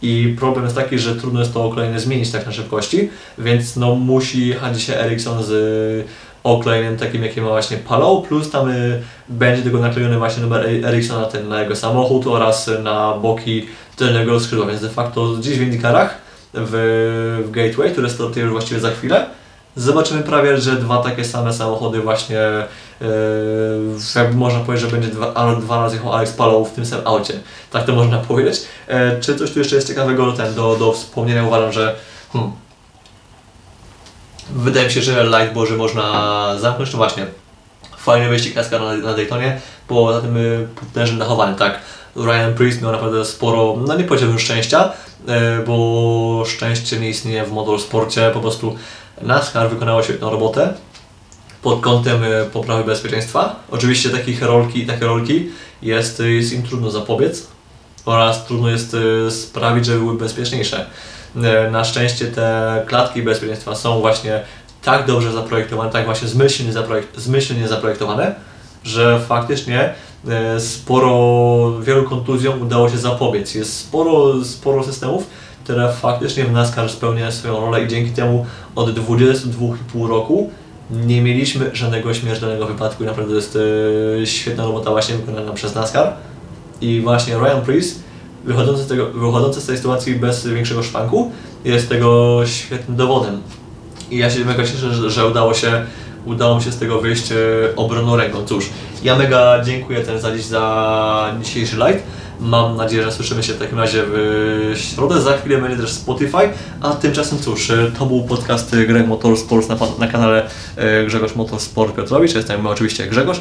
[SPEAKER 1] I problem jest taki, że trudno jest to oklejenie zmienić tak na szybkości, więc no musi jechać dzisiaj Ericsson z oklejeniem takim, jakie ma właśnie Palou, plus tam y, będzie tego naklejony właśnie numer E- Ericssona ten na jego samochód oraz na boki tylnego skrzydła, więc de facto dziś w Indykarach w, w Gateway, które startuje już właściwie za chwilę, zobaczymy prawie, że dwa takie same samochody właśnie, yy, można powiedzieć, że będzie dwa, dwa razy jechał Alex Palou w tym samym aucie. Tak to można powiedzieć. E, czy coś tu jeszcze jest ciekawego ten, do, do wspomnienia? Uważam, że hmm, wydaje mi się, że live Boże można zamknąć. No właśnie, fajny wyścig NASCAR na, na Daytonie, było za tym y, potężnym dachowaniem, tak. Ryan Priest miał naprawdę sporo, no nie powiedziałbym szczęścia, e, bo szczęście nie istnieje w motorsporcie, po prostu NASCAR wykonało świetną robotę pod kątem e, poprawy bezpieczeństwa. Oczywiście takich rolki, takie rolki jest, jest im trudno zapobiec oraz trudno jest e, sprawić, żeby były bezpieczniejsze. E, Na szczęście te klatki bezpieczeństwa są właśnie tak dobrze zaprojektowane, tak właśnie zmyślnie, zaprojekt, zmyślnie zaprojektowane, że faktycznie e, sporo, wielu kontuzjom udało się zapobiec. Jest sporo, sporo systemów, które faktycznie w NASCAR spełniają swoją rolę i dzięki temu od 22,5 roku nie mieliśmy żadnego śmiertelnego wypadku i naprawdę jest e, świetna robota właśnie wykonana przez NASCAR. I właśnie Ryan Priest, wychodzący z, tego, wychodzący z tej sytuacji bez większego szwanku, jest tego świetnym dowodem. I ja się mega cieszę, że, że udało się udało mi się z tego wyjść e, obronną ręką. Cóż, ja mega dziękuję ten za dziś za dzisiejszy live. Mam nadzieję, że słyszymy się w takim razie w środę. Za chwilę będzie też Spotify. A tymczasem cóż, e, to był podcast Greg Motorsports na, na kanale e, Grzegorz Motorsport Piotrowicz. Jestem oczywiście Grzegorz.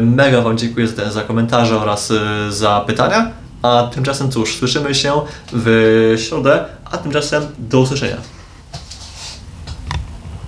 [SPEAKER 1] Mega Wam dziękuję za, ten, za komentarze oraz za pytania. A tymczasem cóż, słyszymy się w środę, a tymczasem do usłyszenia.